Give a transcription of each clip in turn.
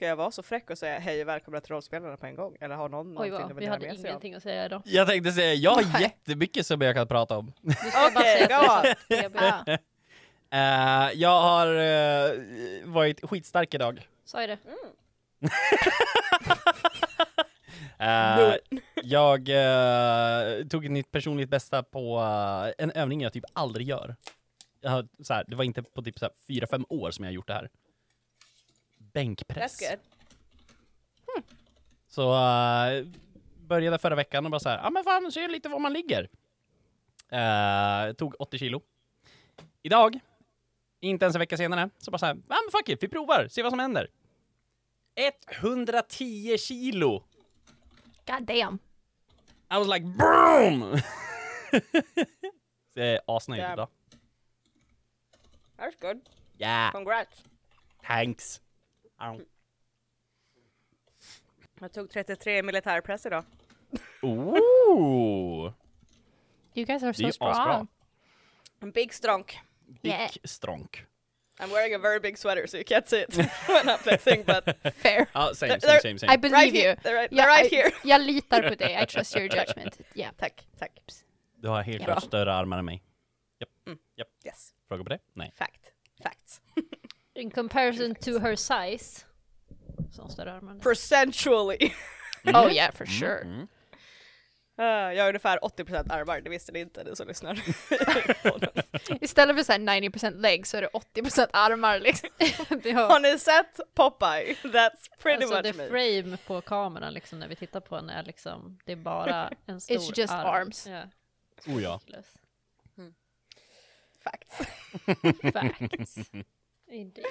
Ska jag vara så fräck och säga hej och välkomna till rollspelarna på en gång? Eller har någon Oj någonting vi hade med sig av? ingenting att säga idag. Jag tänkte säga, jag har Nej. jättemycket som jag kan prata om. Okej, säga go on. Eh, jag har eh, varit skitstark idag. Sa jag det? Eh, jag eh, tog ett nytt personligt bästa på en övning jag typ aldrig gör. Jag har, så här, det var inte på typ så här, fyra, fem år som jag har gjort det här. Bänkpress. That's good. Så eh, började förra veckan och bara så här, ja ah, men fan, se lite var man ligger. Eh, tog 80 kilo. Idag, inte ens en vecka senare, så bara så här, ja men fuck it, vi provar, se vad som händer. 110 kilo! God damn. I was like BOOM! Så jag är asnöjd idag. That's good. Yeah, Congrats. thanks. Jag tog 33 i militärpress idag. Ooh! You guys are so asbra. strong. En big stronk. Big Yeah. stronk. I'm wearing a very big sweater so you can't see it when I'm flexing but Fair. Ja, same, There- same, same, I same. believe right you. here, they're right, Ja, they're right I- here. Jag litar på dig. I trust your judgment. Yeah. Tack, tack. Du har helt klart större armar än mig. Yes, Fråga på det? Nej. fact. Facts. In comparison to her size. Så hon större armar. Percentually. Oh yeah, for sure. Mm. Uh, jag har ungefär 80% armar, det visste ni inte ni som lyssnar. Istället för så här 90% legs så är det 80% armar liksom. Har ni sett Popeye? That's pretty Alltså much the me. frame på kameran liksom när vi tittar på den är liksom, det är bara en stor It's just arm. arms. Ja. Oh ja. Plus. Facts. Facts. Indeed.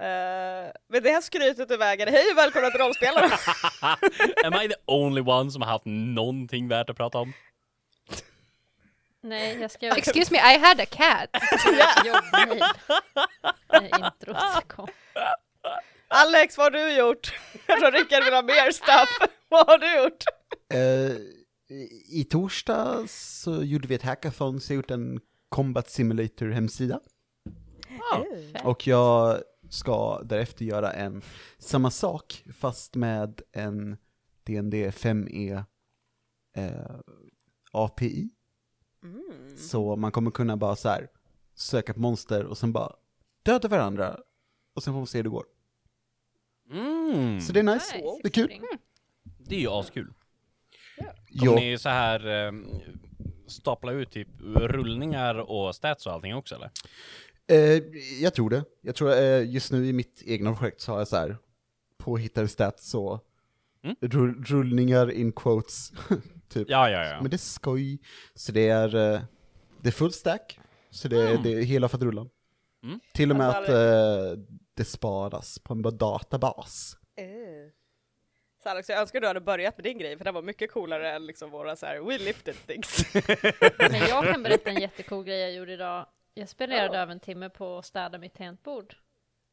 Uh, med det här skrytet ur vägen, hej och välkomna till rollspelarna! Am I the only one som har haft någonting värt att prata om? Nej, jag ska Excuse me, I had a cat. introt kom. Alex, vad har du gjort? Jag tror Rickard vill ha mer stuff. vad har du gjort? Eh, I torsdags så gjorde vi ett hackathon, så jag gjort en Combat Simulator hemsida. Och jag ska därefter göra en samma sak, fast med en DND 5e eh, API. Så man kommer kunna bara så här söka på monster och sen bara döda varandra. Och sen får man se hur det går. Mm. Så det är nice, Nice. det är kul. Det är ju askul. Kommer Ja, ni så här eh, stapla ut typ rullningar och stats och allting också eller? Eh, jag tror det. Jag tror eh, just nu i mitt egna projekt så har jag så här påhittade stats så Mm. rull, rullningar in quotes, typ. Ja, ja, ja. Men det är skoj. Så det är, eh, det är full stack, så det, är det är hela faderullan. Mm. Till och med Alltså, att eh, det sparas på en databas. Så Alex, jag önskar du hade börjat med din grej, för den var mycket coolare än liksom våra så här, we lifted things. Men jag kan berätta en jättecool grej jag gjorde idag. Jag spenderade över en timme på att städa mitt tangentbord.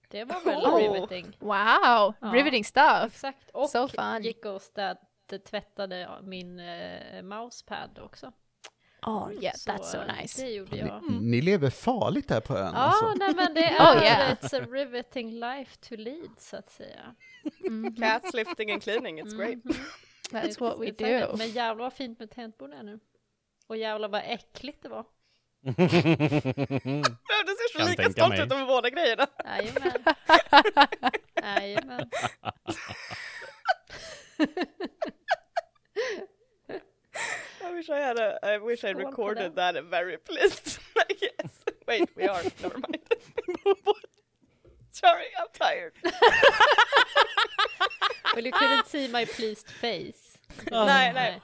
Det var väl Cool. riveting. Wow, Ja. riveting stuff. Exakt. Och So fun. gick och städ, tvättade min eh, mousepad också. Oh yeah, Så, that's so eh, nice. Det gjorde Ni, jag. ni lever farligt här på ön Ja, alltså. nej men det Oh, är, yeah. it's a riveting life to lead så att säga. Cats lifting and cleaning, it's great. Mhm. That's what we do. Men jävlar vad fint med tangentbord är nu. Och jävlar vad äckligt det var. Det ser så Kan lika stolt mig. ut över båda grejerna. Jajamän. Jajamän. I wish I had a, I wish I recorded that and very pleased. I guess. Wait, we are, never mind. Sorry, I'm tired. Well you couldn't see my pleased face. nej, nej,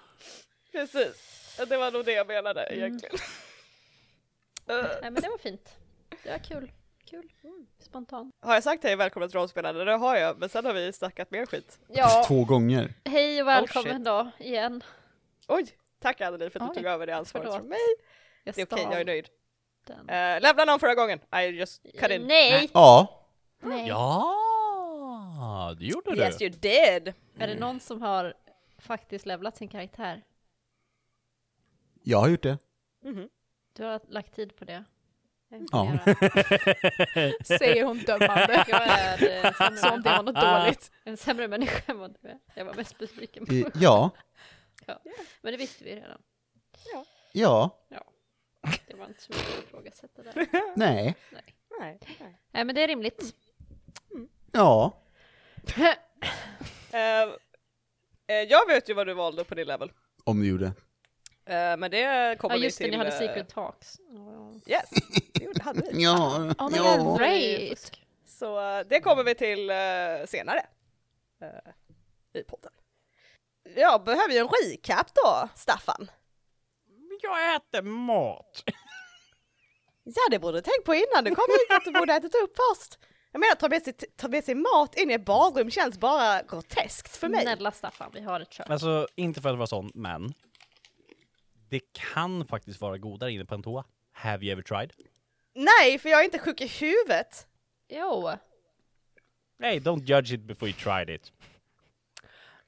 precis. Det var nog det jag menade egentligen. Uh, Nej men det var fint. Det var kul. Kul. Mm. Spontant. har jag sagt hej välkomna till rollspelande? Det har jag, men sen har vi snackat mer skit. Ja, Två gånger. hej och välkommen shit. då igen. Oj, tack Anneli för att Oj, du tog över det ansvaret förlåt. från mig. Jag Det är okej, jag är nöjd. den. Uh, lämna någon förra gången. I just cut in. Nej! Ja, Nej. Ja, det gjorde du. Yes you did! Är det någon som har faktiskt levlat sin karaktär? jag har gjort det. Mhm. Du har lagt tid på det. Ja. Säger hon dömande. Jag är eh, sämre, Som om det var något dåligt. en sämre människa än vad du är. Jag var mest besviken på Eh, Ja, Men det visste vi redan. ja, Det var inte så mycket att ifrågasätta där. nej, Nej. nej. Nej men det är rimligt. ja. Eh, eh, jag vet ju vad du valde på din level. Om du gjorde. Eh, men det kommer Ja vi just det, till. ni hade secret talks. Ja, Yes, det hade vi. Ja, Oh my ja. god, great! Så det kommer vi till senare. I podden. Jag behöver ju en recap då, Staffan. Jag äter mat. Ja, det borde du tänkt på innan du kom hit att du borde ätit upp först. Jag menar, ta med, sig, ta med sig mat in i ett badrum känns bara groteskt för mig. Snälla Staffan, vi har ett kök. Alltså, inte för att vara sån, men det kan faktiskt vara godare inne på en toa. Have you ever tried? Nej, för jag är inte sjuk i huvudet. Jo, Hey, don't judge it before you tried it.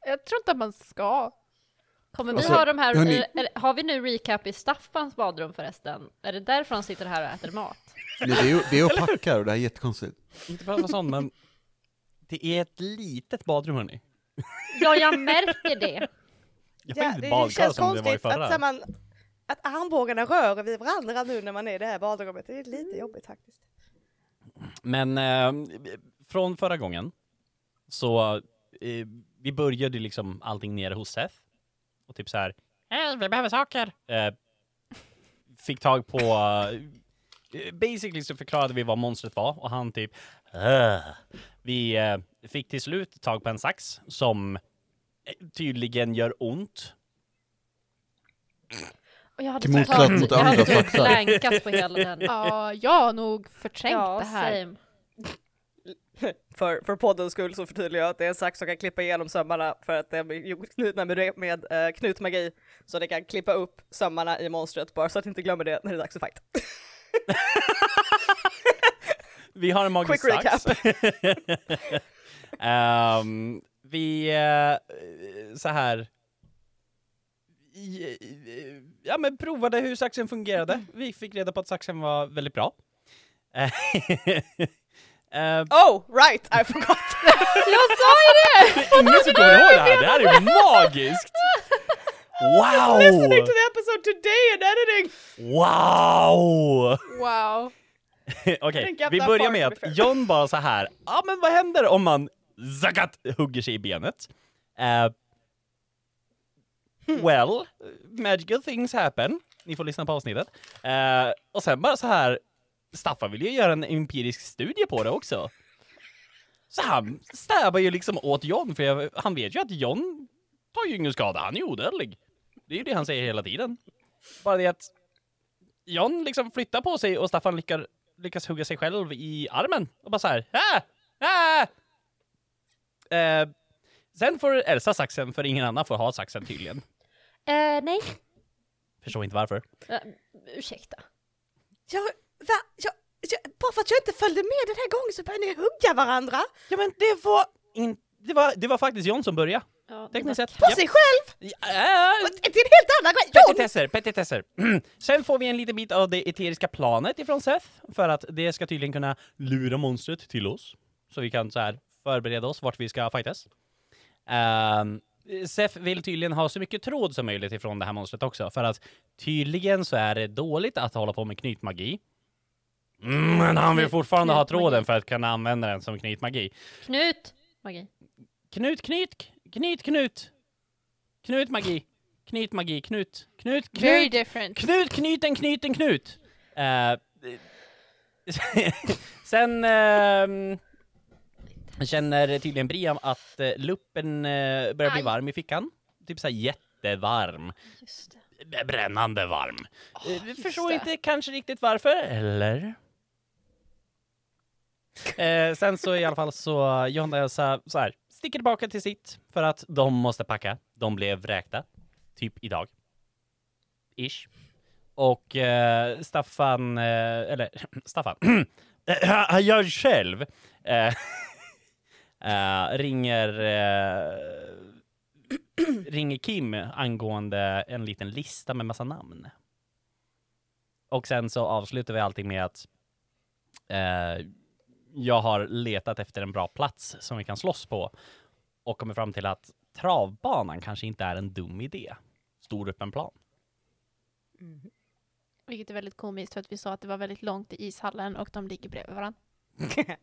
Jag tror inte att man ska. kommer vi Alltså, ha de här, hörni- eller, har vi nu recap i Staffans badrum förresten? Är det därför han sitter här och äter mat? Nej, det är ju det är att packa och det här är jättekonstigt. Inte för att vara sån, men det är ett litet badrum hörni. Ja, jag märker det. Jag Ja, det badkar känns som det konstigt att, man, att armbågarna rör vid varandra nu när man är i det här badrummet. Det är lite jobbigt faktiskt. Men eh, från förra gången så eh, vi började liksom allting nere hos Seth och typ så här. "Eh, vi behöver saker. Eh, fick tag på eh, basically så förklarade vi vad monstret var och han typ "Ugh." Vi eh, fick till slut tag på en sax som eh, tydligen gör ont. Och jag hade Motsatt totalt, mot jag andra hade saxar. blankat på hela den. Ja, jag har nog förträngt Ja, det här. same. För, för poddens skull så förtydligar jag att det är en sax som kan klippa igenom sömmarna för att det är knutna med, med eh, knutmagi. Så det kan klippa upp sömmarna i monstret bara så att ni inte glömmer det när det är dags för fight. Vi har en magisk Quick sax. Ehm, vi, eh, så här. Ja men provade hur saxen fungerade. Vi fick reda på att saxen var väldigt bra. Eh, Oh, right, I forgot! Jag sa ju det! ingen som kommer ihåg det här, det här är ju magiskt! Wow! Listening to the episode today and editing! Wow! Wow. Okej, up vi börjar med att. John bara så här. ja men vad händer om man zagat hugger sig i benet? Hmm. well, magical things happen. Ni får lyssna på avsnittet. Eh, och sen bara så här, Staffan vill ju göra en empirisk studie på det också. Så han stäbar ju liksom åt John, för jag, han vet ju att John tar ju ingen skada, han är ju odödlig. Det är ju det han säger hela tiden. Bara det att John liksom flyttar på sig och Staffan lyckar, lyckas hugga sig själv i armen. Och bara så här. Ah! Ah! Eh, sen får Elsa saxen, för ingen annan får ha saxen tydligen. Eh, nej, Förstår inte varför. Eh, ursäkta. Jag, va, jag, jag, bara för att jag inte följde med den här gången så började ni hugga varandra Ja men det var in, det var, det var faktiskt John som började. Ja, Tekniskt sett. på sig själv! Ja, ja, Det är en helt annan grej! John! Petitesser, petitesser. Sen får vi en liten bit av det eteriska planet ifrån Seth, för att det ska tydligen kunna lura monstret till oss. Så vi kan så här förbereda oss vart vi ska fightas. Um, Seth vill tydligen ha så mycket tråd som möjligt ifrån det här monstret också, för att tydligen så är det dåligt att hålla på med knytmagi. Mm, Men han vill Knut- fortfarande ha knutmagi. tråden för att kunna använda den som knytmagi. Knut! Magi. Knut, knyt, knyt, knut. Knut magi. Knyt magi, knut. Knut, knut. Very different. Knut, knyten, knyten, knut. Eh, sen ehm, känner tydligen Brian att uh, luppen eh, börjar bli Aj. varm i fickan. Typ såhär jättevarm. Just det. Brännande varm. Eh, just förstår det. inte kanske riktigt varför, eller? Eh, sen så i alla fall så John eh, och Elsa så här, sticker tillbaka till sitt för att de måste packa. De blev vräkta. Typ idag. Ish. Och eh, Staffan, eh, eller Staffan, eh, han gör själv. Eh, eh, ringer eh, ringer Kim angående en liten lista med massa namn. Och sen så avslutar vi allting med att jag har letat efter en bra plats som vi kan slåss på och kommit fram till att travbanan kanske inte är en dum idé. Stor öppen plan. Vilket är väldigt komiskt för att vi sa att det var väldigt långt till ishallen och de ligger bredvid varandra.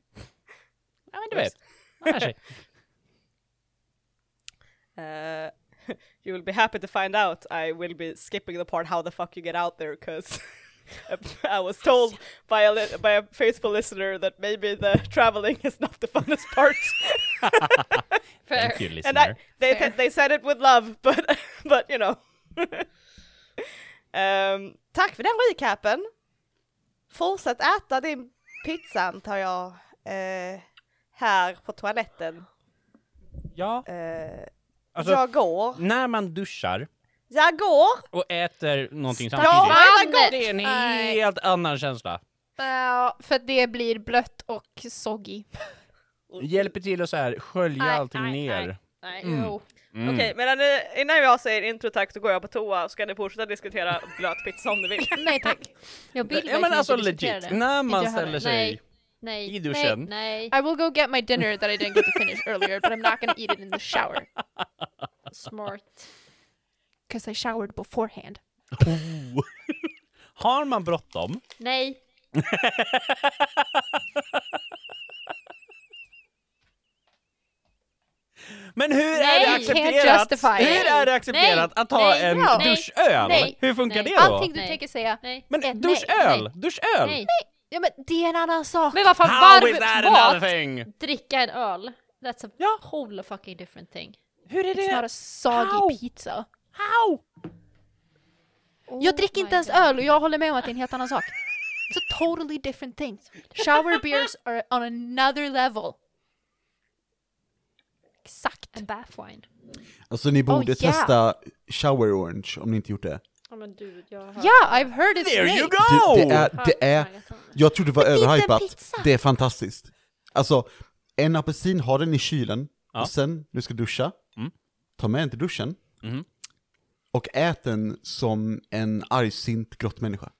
Ja men du vet, man lär sig. Uh, you will be happy to find out I will be skipping the part how the fuck you get out there because I was told by a, li- by a faithful listener that maybe the traveling is not the funnest part. Fair. Thank you and listener. I, they Fair. they said it with love, but but you know. Ehm, tack för den recapen. Fortsätt äta din pizza antar jag eh, här på toaletten. Ja, Eh, alltså jag går. när man duschar Jag går. och äter någonting Ja, samtidigt, jag det är en Nej. helt annan känsla. Ja, för att det blir blött och soggy. Hjälper till att så här skölja Nej, allting nej, ner. Nej. Mm. Jo. Mm. Okej, medan ni, innan jag säger intro tack så går jag på toa så kan ni fortsätta diskutera blöt pizza om ni vill. Nej tack. Jag vill Ja men verkligen alltså inte diskutera legit, det. när man jag ställer heller. sig Nej. Nej. i duschen. Nej. I will go get my dinner that I didn't get to finish earlier, but I'm not gonna eat it in the shower. Smart. Because I showered beforehand. Oh. Har man bråttom, Nej. men hur är Nej, det can't accepterat? Hur är det accepterat Nej, att ta nej, en nej, duschöl? nej, Hur funkar nej. det då? Allting du Nej. tänker säga. Nej. Men ett duschöl, nej. duschöl! Nej. Ja men det är en annan sak. Men vad fan, How is that varm another mat, thing? dricka en öl. That's a Ja. whole fucking different thing. Hur är It's not det? a soggy How? pizza. How? Jag dricker inte ens öl och jag håller med om att det är en helt annan sak. It's a totally different thing. Shower beers are on another level. Exakt. En bath wine. Alltså ni borde Oh, yeah. testa Shower Orange om ni inte gjort det. Ja du, jag har Ja, I've heard it's There you go! Det, det är, det är, jag trodde det var överhypat. Det är fantastiskt. Alltså, en apelsin, ha den i kylen, Ja. och sen, du ska duscha, Mm. ta med den till duschen, Mhm. Och ät den som en argsint grottmänniska.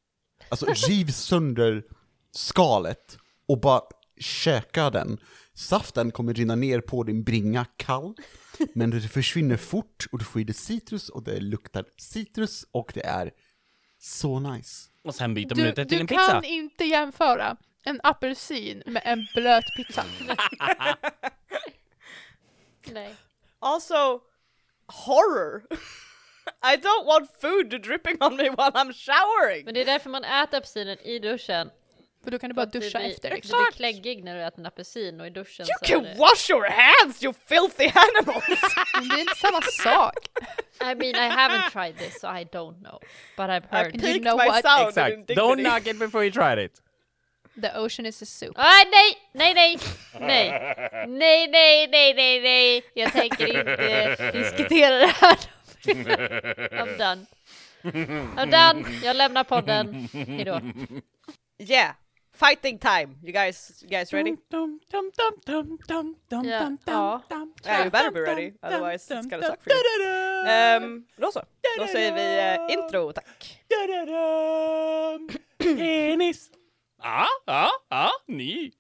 Alltså riv sönder skalet och bara käka den. Saften kommer rinna ner på din bringa kall, men det försvinner fort och du får i dig citrus och det luktar citrus och det är så nice. Och sen byter man Du, ut det till du en pizza. kan inte jämföra en apelsin med en blöt pizza. Nej. Also, horror. I don't want food dripping on me while I'm showering. Men det är därför man äter apelsinen i duschen. För då kan du bara du duscha blir, efter. Du Liksom. blir kläggig när du äter en apelsin och i duschen You så can det... wash your hands, you filthy animals! Men det är inte samma sak. I mean I haven't tried this so I don't know. But I've I heard. You peaked know my what? sound Exakt. Don't knock it before you tried it. The ocean is a soup. Ah, nej, nej, nej, nej, nej, nej, nej, nej, nej, jag tänker inte diskutera det här. I'm done. I'm done, jag lämnar podden. Hejdå. Yeah, fighting time. You guys, you guys ready? Dum, Ja, Yeah, you better be ready, otherwise it's gonna suck for you. Ehm, då så. Då säger vi eh, intro, tack. Penis. Ja, ja, ja, ni.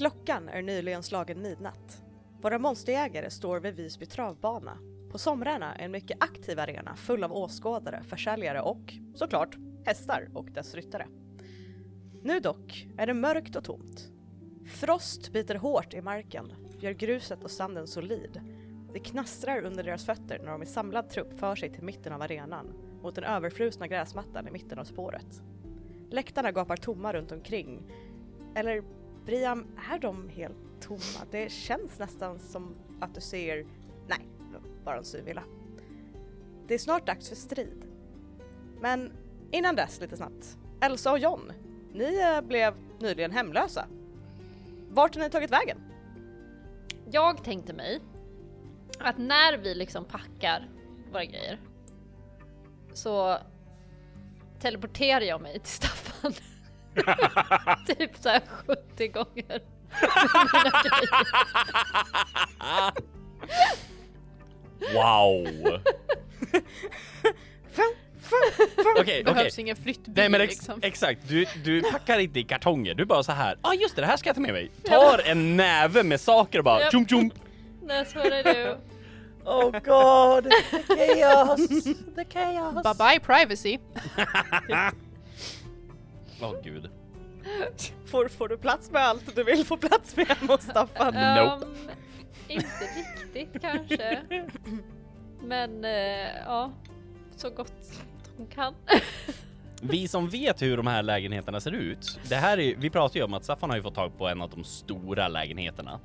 Klockan är nyligen slagen midnatt. Våra monsterjägare står vid Visby travbana. På somrarna en mycket aktiv arena full av åskådare, försäljare och, såklart, hästar och dess ryttare. Nu dock är det mörkt och tomt. Frost biter hårt i marken, gör gruset och sanden solid Det knastrar under deras fötter när de i samlad trupp för sig till mitten av arenan, mot den överfrusna gräsmattan i mitten av spåret. Läktarna gapar tomma runt omkring. Eller Briam, är de helt tomma? Det känns nästan som att du ser... Nej, bara en synvilla. Det är snart dags för strid. Men innan dess, lite snabbt. Elsa och John, ni eh, blev nyligen hemlösa. Vart har ni tagit vägen? Jag tänkte mig att när vi liksom packar våra grejer så teleporterar jag mig till Staffan. typ såhär 70 gånger. Wow! Okej, okej. Behövs ingen flyttbil Nej men ex liksom. exakt, du, du packar inte i kartonger, du bara så här. ja ah, just det, det här ska jag ta med mig. Tar en näve med saker och bara tjum tjum. That's what I do. Oh god, the chaos, the chaos. Bye bye privacy. Åh gud. Får, får du plats med allt du vill få plats med hemma hos Staffan? Nope. Ehm, inte riktigt kanske. Men eh, ja, så gott de kan. Vi som vet hur de här lägenheterna ser ut, det här är, vi pratar ju om att Staffan har ju fått tag på en av de stora lägenheterna.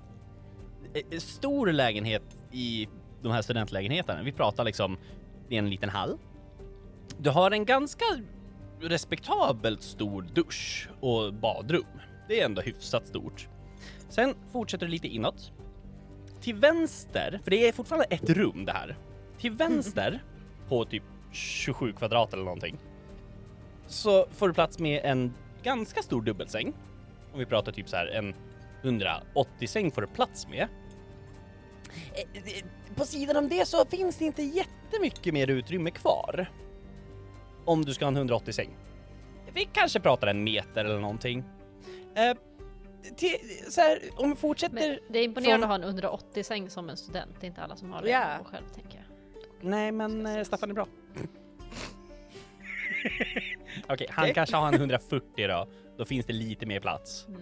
Eh, Stor lägenhet i de här studentlägenheterna, vi pratar liksom, det är en liten hall. Du har en ganska respektabelt stor dusch och badrum. Det är ändå hyfsat stort. Sen fortsätter du lite inåt. Till vänster, för det är fortfarande ett rum det här. Till vänster på typ 27 kvadrat eller någonting så får du plats med en ganska stor dubbelsäng. Om vi pratar typ så här en 180 säng får du plats med. Eh, eh, På sidan om det så finns det inte jättemycket mer utrymme kvar. Om du ska ha en 180 säng. Vi kanske pratar en meter eller någonting. Eh, till, så här, om vi fortsätter... Men det är imponerande från- att ha en 180 säng som en student. Det är inte alla som har det och själv tänker jag. Nej, men eh, Staffan är bra. Okej, han Okej. kanske har en 140 då. Då finns det lite mer plats. Mm.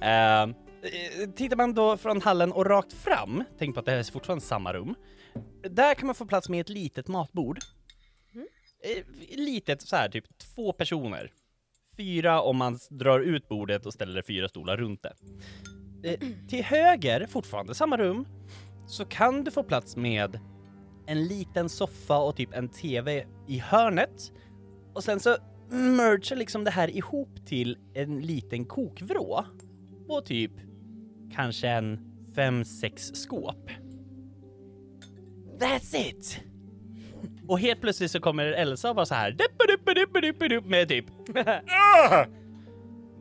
Eh, eh, tittar man då från hallen och rakt fram, tänk på att det här är fortfarande samma rum. Där kan man få plats med ett litet matbord. Eh, litet så här, typ två personer. Fyra om man drar ut bordet och ställer fyra stolar runt det. Eh, till höger, fortfarande samma rum, så kan du få plats med en liten soffa och typ en TV i hörnet. Och sen så merger liksom det här ihop till en liten kokvrå. Och typ kanske en fem, sex skåp. That's it! Och helt plötsligt så kommer Elsa och bara så här med typ ah!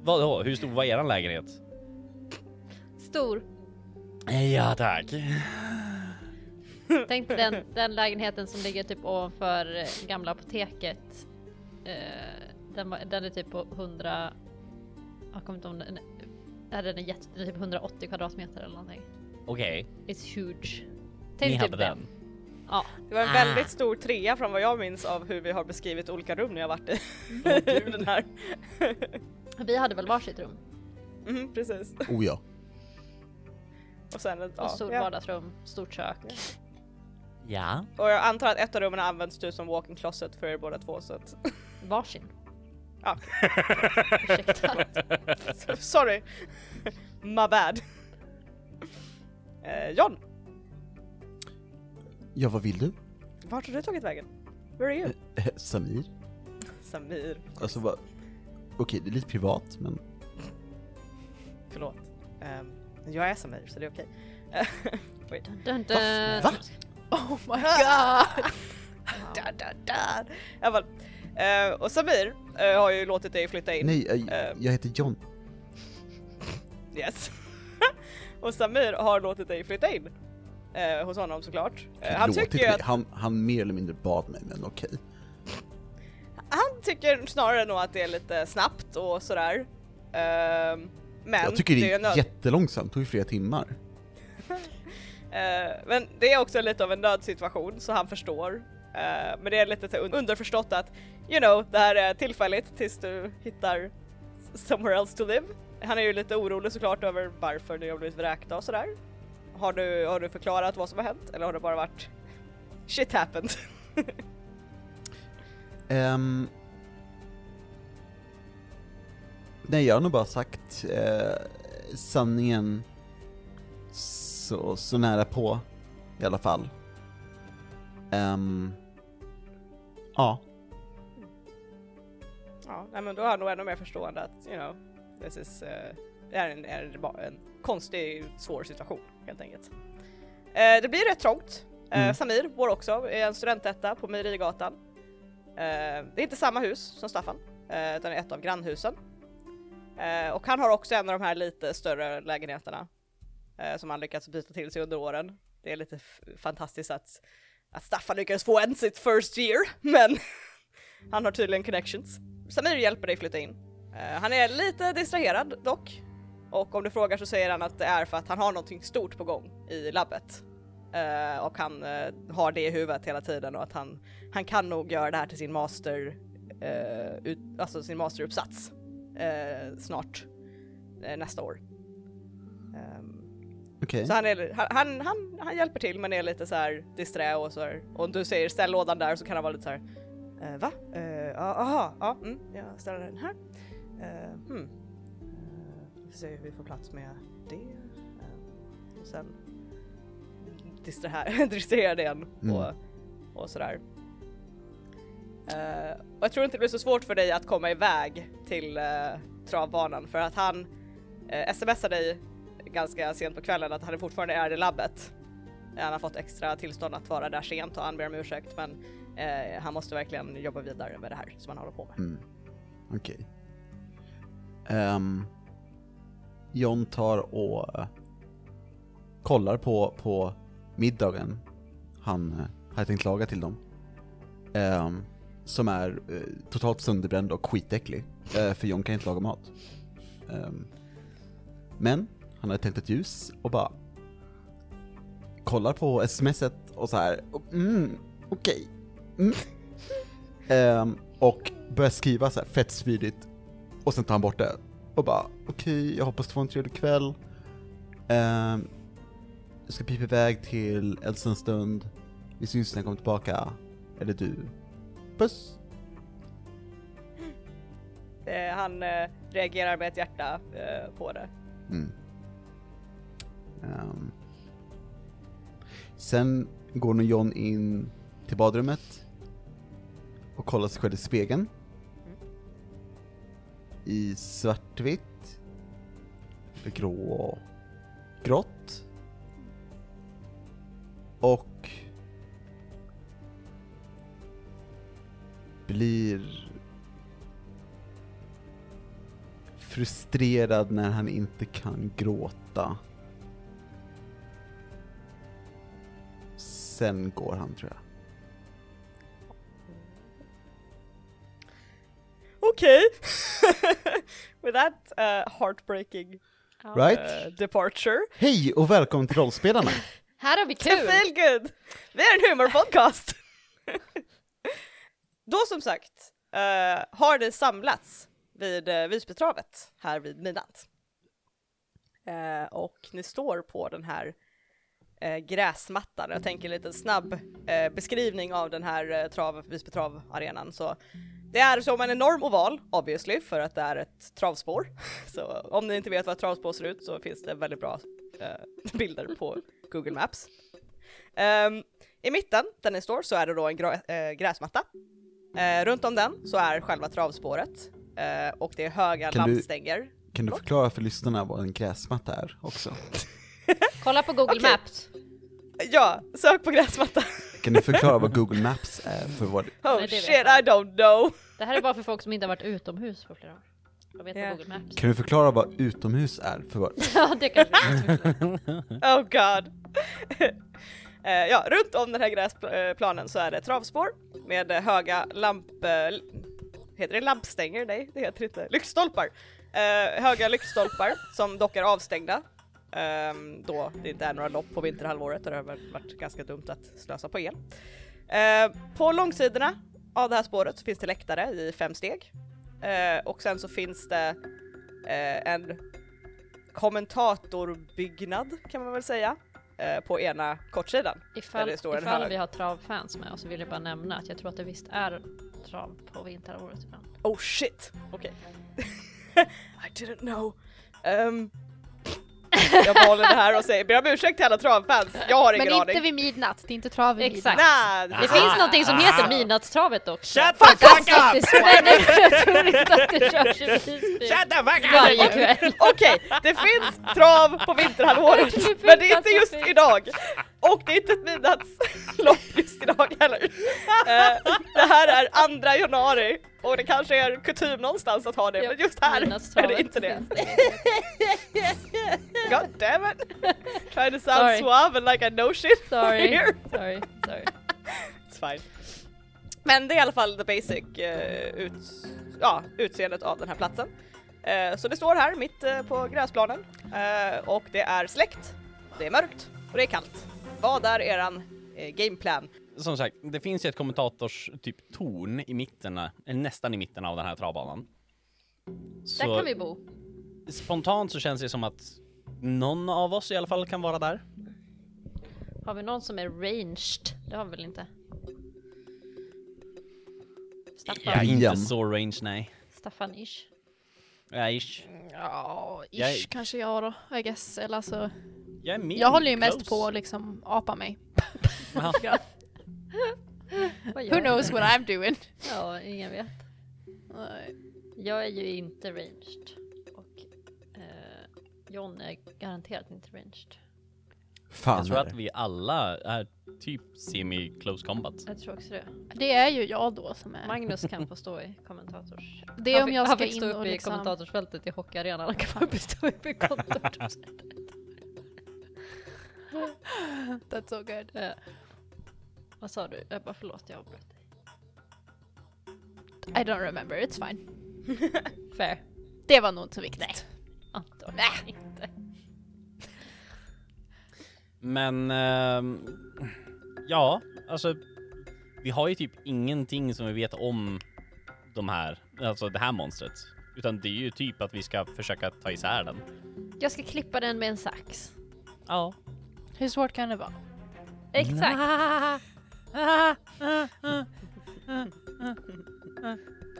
Vadå, hur stor var eran lägenhet? Stor. Ja tack. Tänk dig den, den lägenheten som ligger typ ovanför eh, gamla apoteket. Eh, den, var, den är typ på 100... Jag kommer inte ihåg om den... Den är jätte, den är typ 180 kvadratmeter eller någonting. Okej, It's huge. ni Tänk hade typ den. den. Ja. Det var en väldigt stor trea från vad jag minns av hur vi har beskrivit olika rum när jag varit i den här. Vi hade väl varsitt rum. Mhm, precis. Oh ja. Och sen ett, ja, stort ja. vardagsrum, stort kök. Ja. Och jag antar att ett av rummen används du som walk-in closet för er båda två så att... Varsin. Ja, Ursäkta. sorry. My bad. Eh, John, Ja, vad vill du? vart har du tagit vägen? Where are you? Eh, Samir? Samir. Alltså vad... Okej, det är lite privat, men... Förlåt. Um, jag är Samir så det är okej. Eh, Wait. Dun, dun, dun. Va? Oh my god! da, da, da. I alla fall. Eh, och Samir eh, har ju låtit dig flytta in. Nej, eh, Eh. jag heter John. Yes. och Samir har låtit dig flytta in. Eh, hos honom såklart. Eh, han tycker ju att, han, han mer eller mindre bad mig, men okej. han tycker snarare nog att det är lite snabbt och sådär. Ehm, men Jag tycker det är är nöd- jättelångsamt, det tog ju flera timmar. Eh, men det är också lite av en nödsituation så han förstår. Eh, men det är lite underförstått att you know, det här är tillfälligt tills du hittar somewhere else to live. Han är ju lite orolig såklart över varför ni har blivit vräkta och sådär. Har du, har du förklarat vad som har hänt eller har det bara varit shit happened? Ehm, nej, jag har nog bara sagt eh, sanningen så, så nära på i alla fall. Ehm, ja, Ja, nej men då är jag nog ännu mer förstående att, you know, this is, eh, det är en, är bara en konstig, svår situation helt enkelt. Eh, det blir rätt trångt. Eh, Mm. Samir bor också i en studentetta på Mejerigatan. Eh, det är inte samma hus som Staffan, eh, utan det är ett av grannhusen. Eh, och han har också en av de här lite större lägenheterna eh, som han lyckats byta till sig under åren. Det är lite fantastiskt att, att Staffan lyckades få en sitt first year, men han har tydligen connections. Samir hjälper dig flytta in. Eh, han är lite distraherad dock. Och om du frågar så säger han att det är för att han har någonting stort på gång i labbet. Eh, och han eh, har det i huvudet hela tiden och att han, han kan nog göra det här till sin master, eh, ut, alltså sin masteruppsats snart nästa år. Ehm, okej. så han, är, han, han, han, hjälper till men är lite så här disträ och så här. Och om du säger ställ lådan där så kan han vara lite så här. Va? Eh, ja, aha, ja, mm, jag ställer den här. Hmm. Vi får se hur vi får plats med det. Eh, och sen distrahera, igen Mm. och, och sådär. Eh, och jag tror inte det blir så svårt för dig att komma iväg till uh, travbanan för att han uh, smsar dig ganska sent på kvällen att han fortfarande är i labbet. Han har fått extra tillstånd att vara där sent och han ber om ursäkt men eh, han måste verkligen jobba vidare med det här som han håller på med. Mm. Okej. Ehm, John tar och eh, kollar på, på middagen han eh, hade tänkt laga till dem. Ehm, som är eh, totalt sönderbränd och skitäcklig. Eh, för John kan inte laga mat. Ehm, men han hade tänt ett ljus och bara kollar på smset och så här. och, Mm, okej. Mm. Ehm, och börjar skriva så här fett spydigt och sen tar han bort det och bara okej, jag hoppas du får en trevlig kväll. Ehm, jag ska pipa iväg till Elsa en stund. Vi syns när jag kommer tillbaka. Eller du. Puss! Eh, han eh, reagerar med ett hjärta eh, på det. Mm. Ehm. sen går nog John in till badrummet och kollar sig själv i spegeln. I svartvitt, grå och grått. Och blir frustrerad när han inte kan gråta. Sen går han tror jag. That uh, heartbreaking Right? uh, departure. Hej och välkommen till Rollspelarna! Här har vi kul! Feel good! Vi är en humorpodcast! Då som sagt eh, har det samlats vid uh, Visbytravet här vid midnatt. Eh, och ni står på den här eh, gräsmattan. Jag tänker en liten snabb eh, beskrivning av den här uh, trav, Visby travarenan. Så det är som en enorm oval, obviously, för att det är ett travspår. Så om ni inte vet vad ett travspår ser ut så finns det väldigt bra eh, bilder på Google Maps. Ehm, I mitten, där ni står, så är det då en grå, eh, gräsmatta. Eh, runt om den så är själva travspåret. Eh, och det är höga Kan du- lampstänger. Kan du förklara för lyssnarna vad en gräsmatta är också? Kolla på Google Okej. Maps. Ja, sök på gräsmatta. Kan du förklara vad Google Maps är för vad... Oh Nej, det vet shit, jag. I don't know. Det här är bara för folk som inte har varit utomhus på flera år. Jag vet Ja. på Google Maps. Kan du förklara vad utomhus är för vad... Ja, det kanske Oh god. Eh, ja, runt om den här gräsplanen så är det travspår med eh, höga lamp... eh, Heter det lampstänger? Nej, det heter inte. Lyktstolpar. Eh, höga lyktstolpar som dock är avstängda. Ehm, då det inte är några lopp på vinterhalvåret och det har varit ganska dumt att slösa på el. Eh, på långsidorna av det här spåret så finns det läktare i fem steg. Eh, och sen så finns det eh, en kommentatorbyggnad kan man väl säga. eh, på ena kortsidan. Ifall, ifall vi har travfans med oss så vill jag bara nämna att jag tror att det visst är trav på vinterhalvåret ibland. Oh shit! Okej. I didn't know. Um, jag behåller det här och säger ber om ursäkt till alla travfans. Jag har ingen Men aning. inte vid midnatt, det är inte trav vid Exakt. midnatt. Nej, Det finns någonting som heter midnattstravet också. Shut the fuck up! Men jag tror inte att det körs i Visby Shut the fuck up! varje kväll. Okej, det finns trav på vinterhalvåret, men det är inte just fruktansvärt idag. Och det är inte ett midnattslopp just idag heller. Eh, det här är andra januari och det kanske är kutym någonstans att ha det, men just här är det inte det. God damn it! Trying to sound Sorry. suave and like I know shit Sorry, here. sorry, sorry. It's fine. Men det är i alla fall the basic eh, ut, ja, utseendet av den här platsen. Eh, så det står här mitt eh, på gräsplanen och det är släckt, det är mörkt och det är kallt. Vad är eran eh, gameplan? Som sagt, det finns ju ett kommentators typ torn i mitten, eller nästan i mitten av den här travbanan. Så Där kan vi bo. spontant så känns det som att någon av oss i alla fall kan vara där. Har vi någon som är ranged? Det har vi väl inte? Staffan? Jag är inte så range, nej. Staffan-ish? Ja, ish. Ja, ish Jag- kanske jag då, I guess. Eller alltså, Jag är jag håller ju mest på att liksom apa mig. Ja. Who knows what I'm doing? Ja, ingen vet. Nej. Jag är ju inte ranged. Och eh, John är garanterat inte ranged. Fan Jag tror att vi alla är typ semi-close combat. Jag tror också det. Det är ju jag då som är... Magnus kan få stå i kommentators... Det är Han om fick- jag han ska fick in stå och uppe i liksom... kommentatorsfältet i hockeyarenan. Han kan bara stå uppe i kontorsfältet. That's so good. Eh, Vad sa du? Jag bara förlåt, jag avbröt dig. I don't remember, it's fine. Fair. Det var nog inte så viktigt. Antagligen inte. Men, ehm, ja, alltså, vi har ju typ ingenting som vi vet om de här, alltså det här monstret. Utan det är ju typ att vi ska försöka ta isär den. Jag ska klippa den med en sax. Ja. Hur svårt kan det vara? Exakt.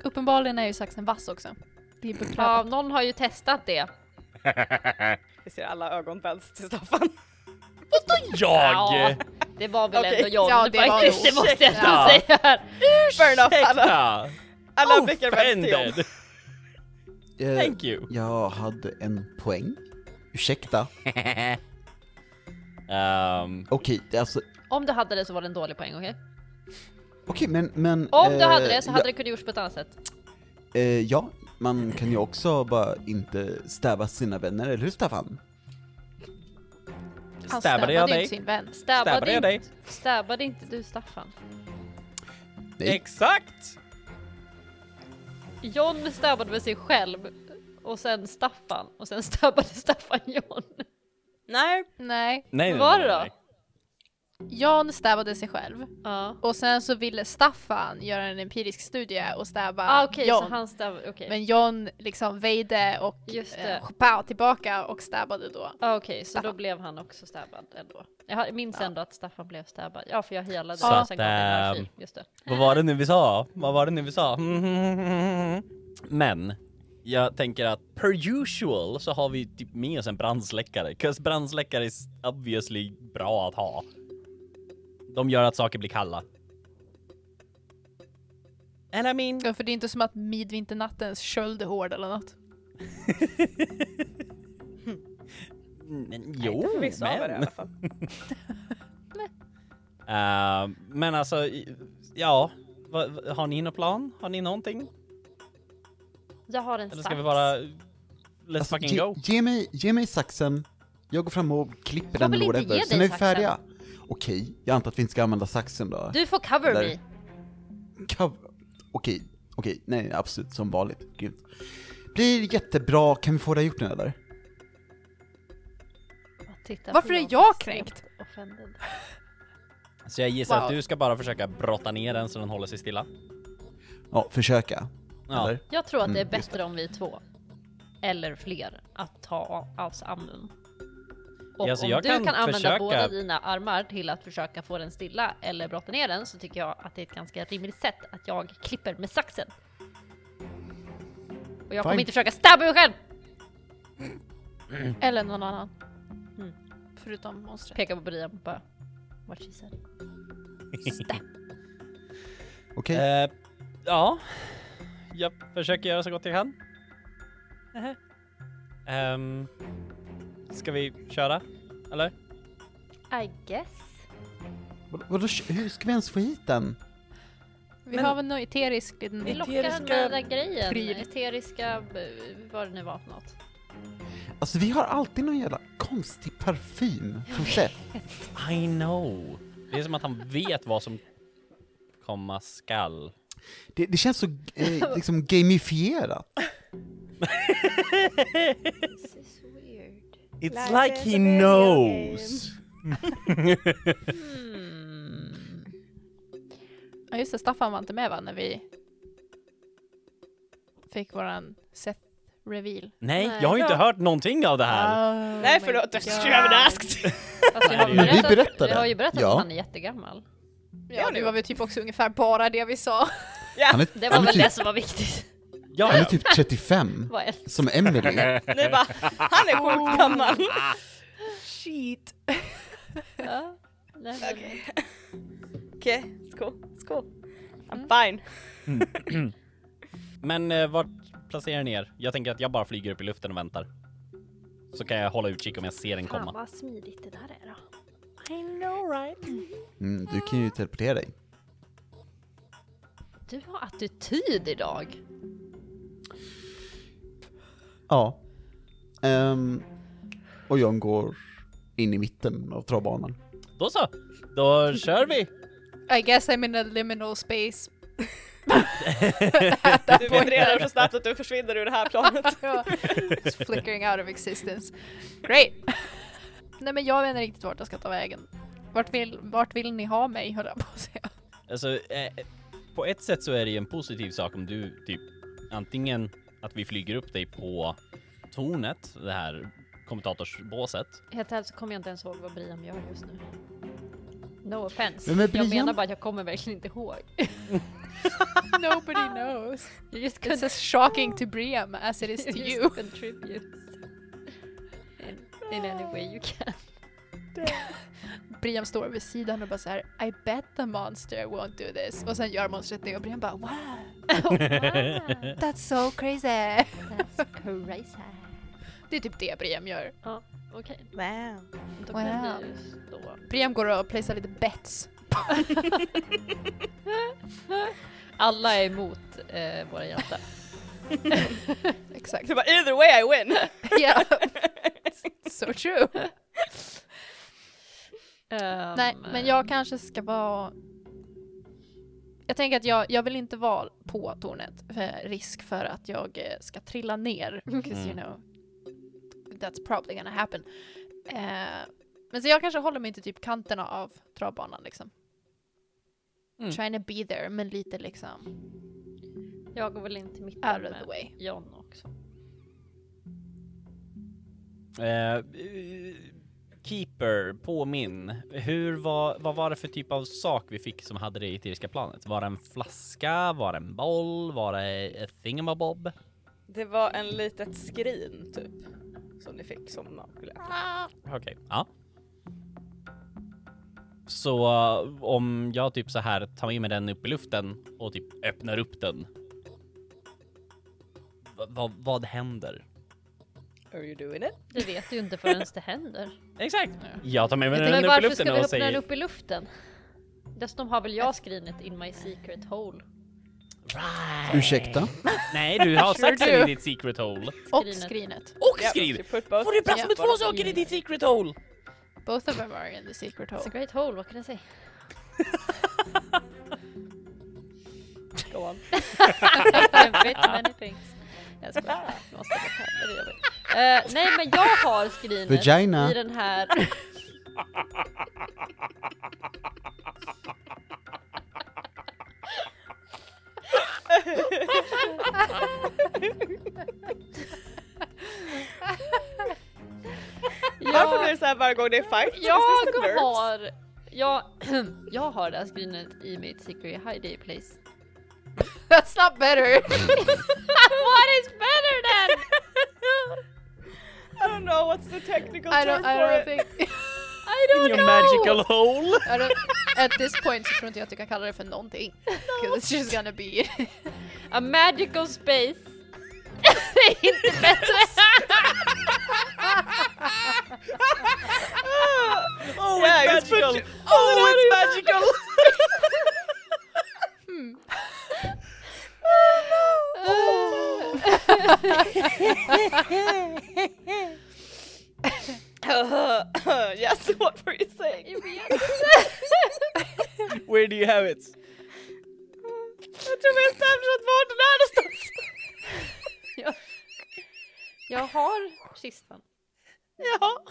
Uppenbarligen är ju saxen vass också. Det är Ja, beprövat. någon har ju testat det. Vi ser alla ögon vänds till Staffan. Jag! det var väl Okej. ändå John Ja, det var faktiskt, nog. det måste jag Ja. nog säga. Fair enough, alla, Ja. alla blickar vänds till John. Offended! Eh, Thank you! Jag hade en poäng. Ursäkta. Ehm, Okej, alltså... Om du hade det så var det en dålig poäng, okej? Okej, men... men Om du eh, hade det så hade ja, det kunnat gjorts på ett annat sätt. eh, ja, man kan ju också bara inte stäva sina vänner, eller hur Staffan? Han stabbade jag dig? inte sin vän. Stabbade, Stabbade jag dig? inte, stabbade inte du Staffan? Nej. Exakt! John stabbade med sig själv och sen Staffan och sen stabbade Staffan John. Nej, Nej, Nej, Vad var nej, det då? nej. John stabbade sig själv. Ja. Och sen så ville Staffan göra en empirisk studie och stabba Ah, okej, John. så han stabbade, okej. Men John liksom väjde och eh, tillbaka och stabbade då. Ah, Okej, så då blev han också stabbad ändå. Jag minns ändå att Staffan blev stabbad. Ja, för jag healade Så och sen gav att, ehm, energi. Just det. Vad var det nu vi sa? Vad var det nu vi sa? Men, jag tänker att per usual så har vi typ med oss en brandsläckare. 'Cause brandsläckare is obviously bra att ha. De gör att saker blir kalla. And I mean, Ja, för det är inte som att midvinternattens köld är hård eller något. men, jo, vissa av er i men. alla fall. Eh, men alltså, ja. Va, va, har ni någon plan? Har ni någonting? Jag har en Eller sax. ska vi bara... Let's Alltså, fucking ge, go. ge, mig, ge mig saxen, jag går fram och klipper Jag den eller whatever, sen är vi färdiga. Okej, jag antar att vi inte ska använda saxen då. Du får cover Eller- me. Kav- Okej, okej, nej absolut, som vanligt. Grymt. Blir jättebra, kan vi få det gjort nu eller? Varför är jag kränkt? Så jag gissar att Wow. du ska bara försöka brotta ner den så den håller sig stilla. Ja, försöka. Ja. Eller? Jag tror att det är Mm, bättre om vi är två. Eller fler. Att ta oss an den. Och Ja, så om jag du kan kan, använda försöka- båda dina armar till att försöka få den stilla eller brotta ner den så tycker jag att det är ett ganska rimligt sätt att jag klipper med saxen. Och jag kommer Fine. inte försöka stabba mig själv! Eller någon annan. Mm. Förutom monstret. Pekar på Brian och bara What she said. Stab. Okej, Eh, ja, jag försöker göra så gott jag kan. Ehm, ska vi köra? Eller? I guess. Vad- vadå, hur ska vi ens få hit den? Vi Men- har väl någon eterisk liten... Vi lockar Eteriska med den där grejen. pryl. Eteriska, b- vad det nu var för något. Alltså vi har alltid någon jävla konstig parfym från Seth. I know. Det är som att han vet vad som komma skall. Det, det känns så eh, liksom gamifierat. It's Life like is he a video knows. Hmm. Ja just det, Staffan var inte med va, när vi fick våran Seth reveal. Nej, Nej. jag har ju inte Ja. hört någonting av det här. Oh Nej my förlåt, God. that's you haven't asked. Fast vi har, Men vi berättat, berättade. vi har ju berättat Ja. att han är jättegammal. Ja, det var väl typ också ungefär bara det vi sa. Han är, Det var väl det typ, som var viktigt. Ja, han är ja. typ 35, Vad är- som Emily. Ni bara, han är sjukt gammal. Shit. Ja, Okej. Okej, skål. Skål. I'm fine. Men eh, vart placerar ni er? Jag tänker att jag bara flyger upp i luften och väntar. Så kan jag hålla utkik om jag ser den Fan komma. vad smidigt det där är då. I know right? Mm, du kan ju teleportera dig. Du har attityd idag. Ja. Ehm, och John går in i mitten av travbanan. Då så, då kör vi! I guess I'm in a liminal space. Du vet redan så snabbt att du försvinner ur det här planet. Ja, Just flickering out of existence. Great! Nej men jag vet inte riktigt vart jag ska ta vägen. Vart vill, vart vill ni ha mig höll jag på att säga. Alltså, eh, på ett sätt så är det ju en positiv sak om du typ antingen att vi flyger upp dig på tornet, det här kommentatorsbåset. Helt ärligt så kommer jag inte ens ihåg vad Brian gör just nu. No offense. Vem är Jag Brian? menar bara att jag kommer verkligen inte ihåg. Nobody knows. You just It's as shocking to Briam as it is to you you. just contribute in, in any way you can. Briam står vid sidan och bara så här: I bet the monster won't do this. Och sen gör monstret det och Briam bara wow, that's so crazy. That's crazy. Det är typ det Briam gör. Ja, okej. Wow. Då Wow. kan vi stå. Briam går och placear lite bets. Alla är emot eh, våra hjältar. Exakt. Du bara, either way I win. Yeah. so true. Ehm, Nej, men jag kanske ska vara... Jag tänker att jag, jag vill inte vara på tornet för risk för att jag eh, ska trilla ner. Because you Mm. know, that's probably gonna happen. Eh, men så jag kanske håller mig till typ kanterna av travbanan liksom. Mm. Trying to be there, men lite liksom Jag går väl in till mitten out of the med way. John också. Eh, Keeper, påminn. Hur var, vad var det för typ av sak vi fick som hade det eteriska planet? Var det en flaska? Var det en boll? Var det ett thingamabob? Det var en litet skrin typ. Som ni fick som nagelöga. Okej, ja. Så om jag typ så här tar med mig den upp i luften och typ öppnar upp den. Va, vad händer? Are you doing it? Det vet du ju inte förrän det händer. Exakt. Jag tar med mig den upp i varför luften ska vi och öppna den säger... upp i luften? Dessutom har väl jag skrinet in my secret hole. Right. Ursäkta? Nej, du har Sure saxen i ditt secret hole. Och Skrinet. skrinet. Och Yeah, put both Får du plats yeah. med två saker i ditt secret hole? Both of them are in the secret It's a hole. great hole, vad kan jag säga? Go on. I bit many things. Jag skojar. Jag måste är jobbigt. Eh, nej men jag har skrinet Vagina. i den här... Varför blir det så såhär varje gång det är fight? Jag har... Jag, jag har det här skrinet i mitt secret hiding place. That's not better! What is better then? I don't know what's the technical I term don't, I for don't it. think... I don't Your know! magical hole! I don't, at this point så tror inte jag att du kan kalla det för någonting. Because it's just gonna be... A magical space. det är inte bättre! Oh, Yeah, it's it's magical! Oh, it's oh, magical! Yes, what were you saying? Where do you have it? Jag tror vi har snapchat vart den är någonstans. jag, jag har kistan. Ja,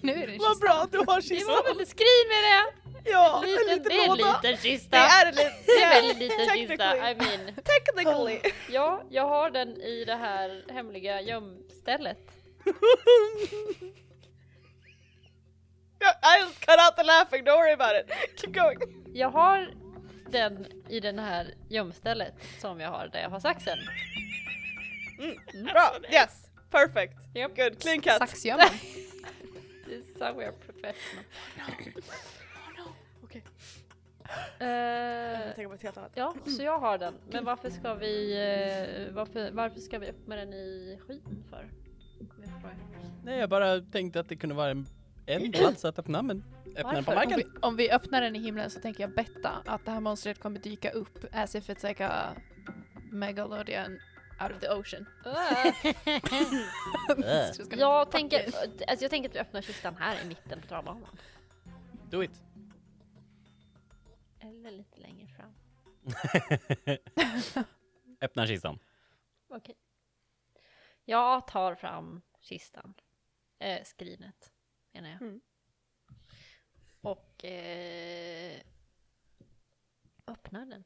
nu är det vad bra att du har Det var kistan. väl skrin med det? Ja, en Liten, liten det är en låda. liten kista. Det är en liten, Det är en väldigt liten kista. I mean. Technically. Ja, jag har den i det här hemliga gömstället. I just cut out the laughing, don't worry about it. Keep going. Jag har den i den här gömstället som jag har där jag har saxen. Bra, yes, perfect. Japp. Good, clean cut. Saxgömman. Are professional. Okej. Eh, Jag tänker på ett helt annat. ja, så jag har den. Men varför ska vi, eh, varför, varför ska vi upp med den i skiten för? Jag. Nej, jag bara tänkte att det kunde vara en, en plats att öppna, men öppna den på Varför? Om marken. vi, om vi öppnar den i himlen så tänker jag betta att det här monstret kommer dyka upp as if it's like a megalodian out of the ocean. Just gonna Jag tänker, alltså jag tänker att vi öppnar kistan här i mitten på travbanan. Do it. Eller lite längre fram. Öppna kistan. Okej. Jag tar fram kistan. Eh, skrinet menar jag. Mm. Och eh, öppnar den.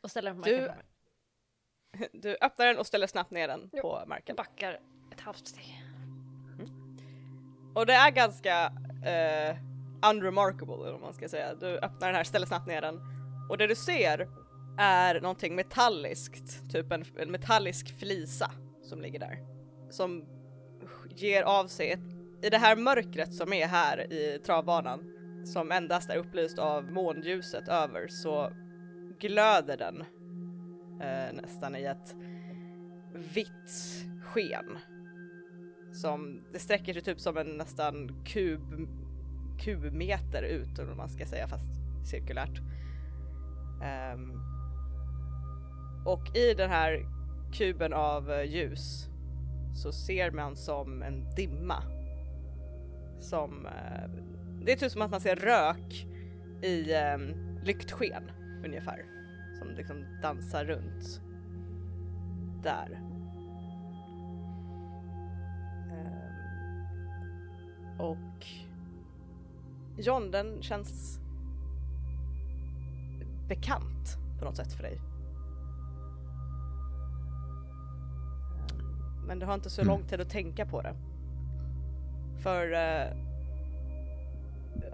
Och ställer den på Du- marken. Du öppnar den och ställer snabbt ner den Ja. på marken. Backar ett halvt steg. Och det är ganska eh, unremarkable eller vad man ska säga. Du öppnar den här, ställer snabbt ner den och det du ser är någonting metalliskt, typ en, en metallisk flisa som ligger där. Som ger av sig ett, i det här mörkret som är här i travbanan som endast är upplyst av månljuset över så glöder den eh, nästan i ett vitt sken som det sträcker sig typ som en nästan kub, kubmeter ut eller vad man ska säga fast cirkulärt. Um, och i den här kuben av eh, ljus så ser man som en dimma. Som, eh, det är typ som att man ser rök i ehm, um, lyktsken ungefär. Som liksom dansar runt där. Um, och John, den känns bekant på något sätt för dig. Men du har inte så Mm. lång tid att tänka på det. För eh,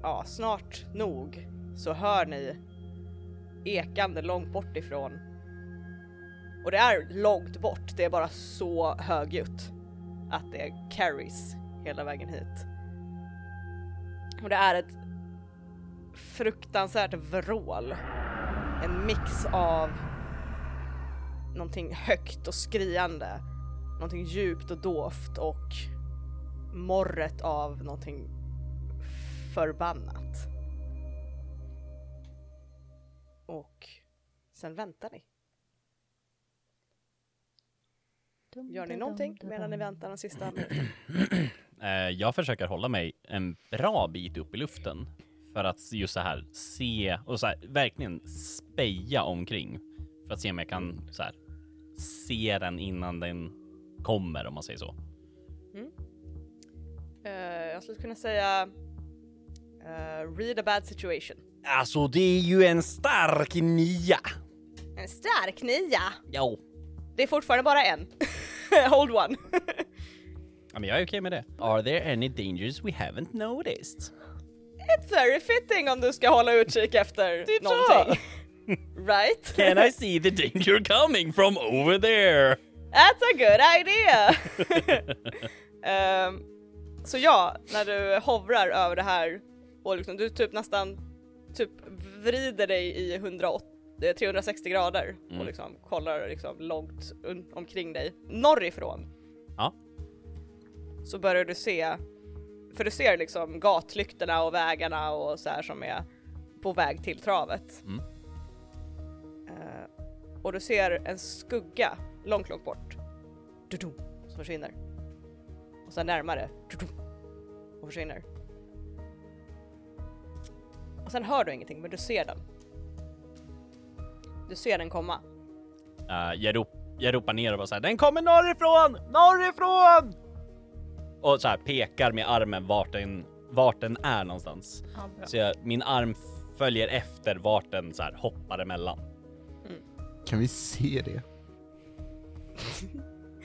ja, snart nog så hör ni ekande långt bort ifrån. Och det är långt bort, det är bara så högljutt att det carries hela vägen hit. Och det är ett fruktansvärt vrål. En mix av någonting högt och skriande, någonting djupt och dovt och morret av någonting förbannat. Och sen väntar ni. Gör ni någonting medan ni väntar den sista minuten? Eh, jag försöker hålla mig en bra bit upp i luften för att just så här se och så här, verkligen speja omkring för att se om jag kan så här, se den innan den kommer om man säger så. Eh, jag skulle kunna säga eh, read a bad situation. Alltså, det är ju en stark nia. En stark nia! Jo. Det är fortfarande bara en. Hold one. Ja, men jag är okej med det. Are there any dangers we haven't noticed? It's very fitting om du ska hålla utkik efter Typ någonting. right? Can I see the danger coming from over there? That's a good idea! Ehm, så ja, när du hovrar över det här och liksom, du typ nästan typ vrider dig i 180, eh, 360 grader och Mm. liksom kollar liksom långt omkring dig norrifrån. Ja. Så börjar du se, för du ser liksom gatlyktorna och vägarna och så här som är på väg till travet. Mm. Eh, och du ser en skugga långt, långt bort. Dudum, som försvinner. Och sen närmare. Dudum, och försvinner. Och sen hör du ingenting, men du ser den. Du ser den komma. Uh, jag, rop, jag ropar ner och bara såhär, den kommer norrifrån! Norrifrån! Och så här pekar med armen vart den, vart den är någonstans. Ja. Så jag, min arm följer efter vart den så här hoppar emellan. Kan vi se det?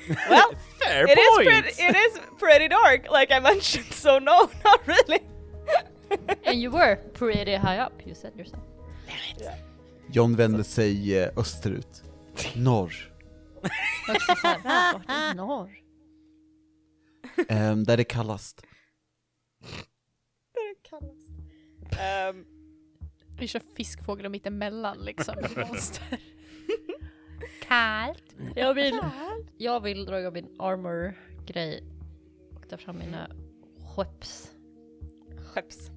Well, Fair it is, point! pretty, it is pretty dark, like I mentioned, so no, not really. And you were pretty high up, you said yourself. John vänder sig eh, österut. Norr. Också såhär, "Ah, vart är norr? Ehm, där det är kallast. Det är kallast. Ehm, Vi kör fiskfågel och mittemellan liksom. Monster. Kallt. Jag vill, jag vill dra igång min armor-grej och ta fram mina skeps. skepps.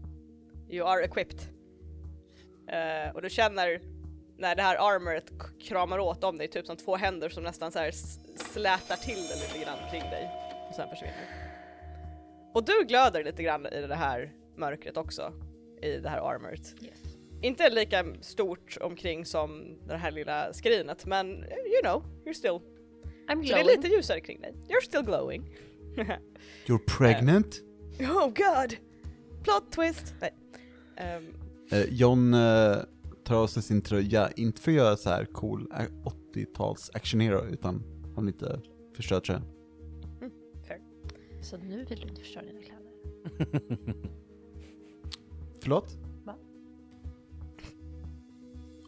You are equipped. Eh, och du känner när det här armoret kramar åt om dig, typ som två händer som nästan så här slätar till det lite grann kring dig och sen försvinner. Och du glöder lite grann i det här mörkret också, i det här armoret. Inte lika stort omkring som det här lilla skrinet, men you know, you're still. I'm Så det är glowing. lite ljusare kring dig. You're still glowing. You're pregnant? oh god! Plot twist! Nej. Ehm, Eh, John eh, tar av sig sin tröja, inte för att göra så här cool eh, 80-tals actionhero, utan han lite förstör tröjan. Så nu vill du inte förstöra dina kläder? Förlåt? Va?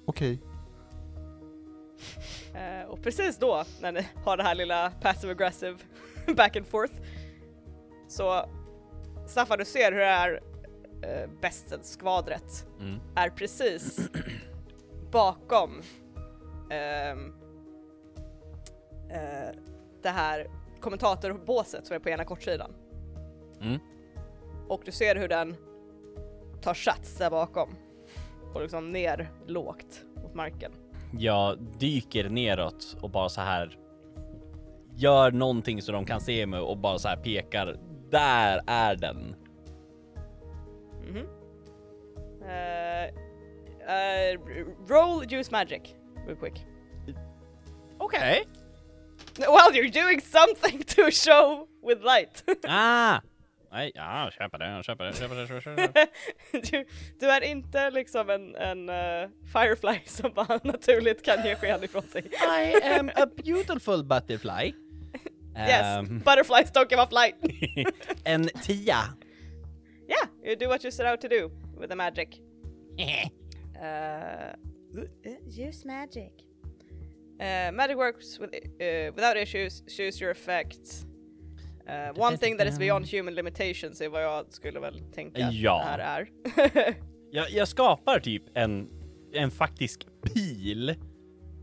Okej. Eh, och precis då, när ni har det här lilla passive aggressive back and forth, så Staffan du ser hur det här uh, besten-skvadret Mm. är precis bakom ehm, eh, det här kommentatorbåset som är på ena kortsidan. Mm. Och du ser hur den tar sats där bakom och liksom ner lågt mot marken. Jag dyker neråt och bara så här gör någonting så de kan se mig och bara så här pekar. Där är den. Mhm. Eh, eh, roll use magic, real quick. Okej. Well, you're doing something to show with light. Ah! Nej, ja, köper det, köper det, köper det. Köper det. du, du är inte liksom en, en eh, firefly som bara naturligt kan ge sken ifrån sig. I am a beautiful butterfly. Yes, Ehm, butterflies don't give off light. en tia. yeah, you do what you set out to do with the magic. Uh, use magic. Uh, magic works with, uh, without issues. Choose your effect. Uh, one thing that is beyond human limitations är vad jag skulle väl tänka att Ja. det här är. Jag, jag skapar typ en, en faktisk pil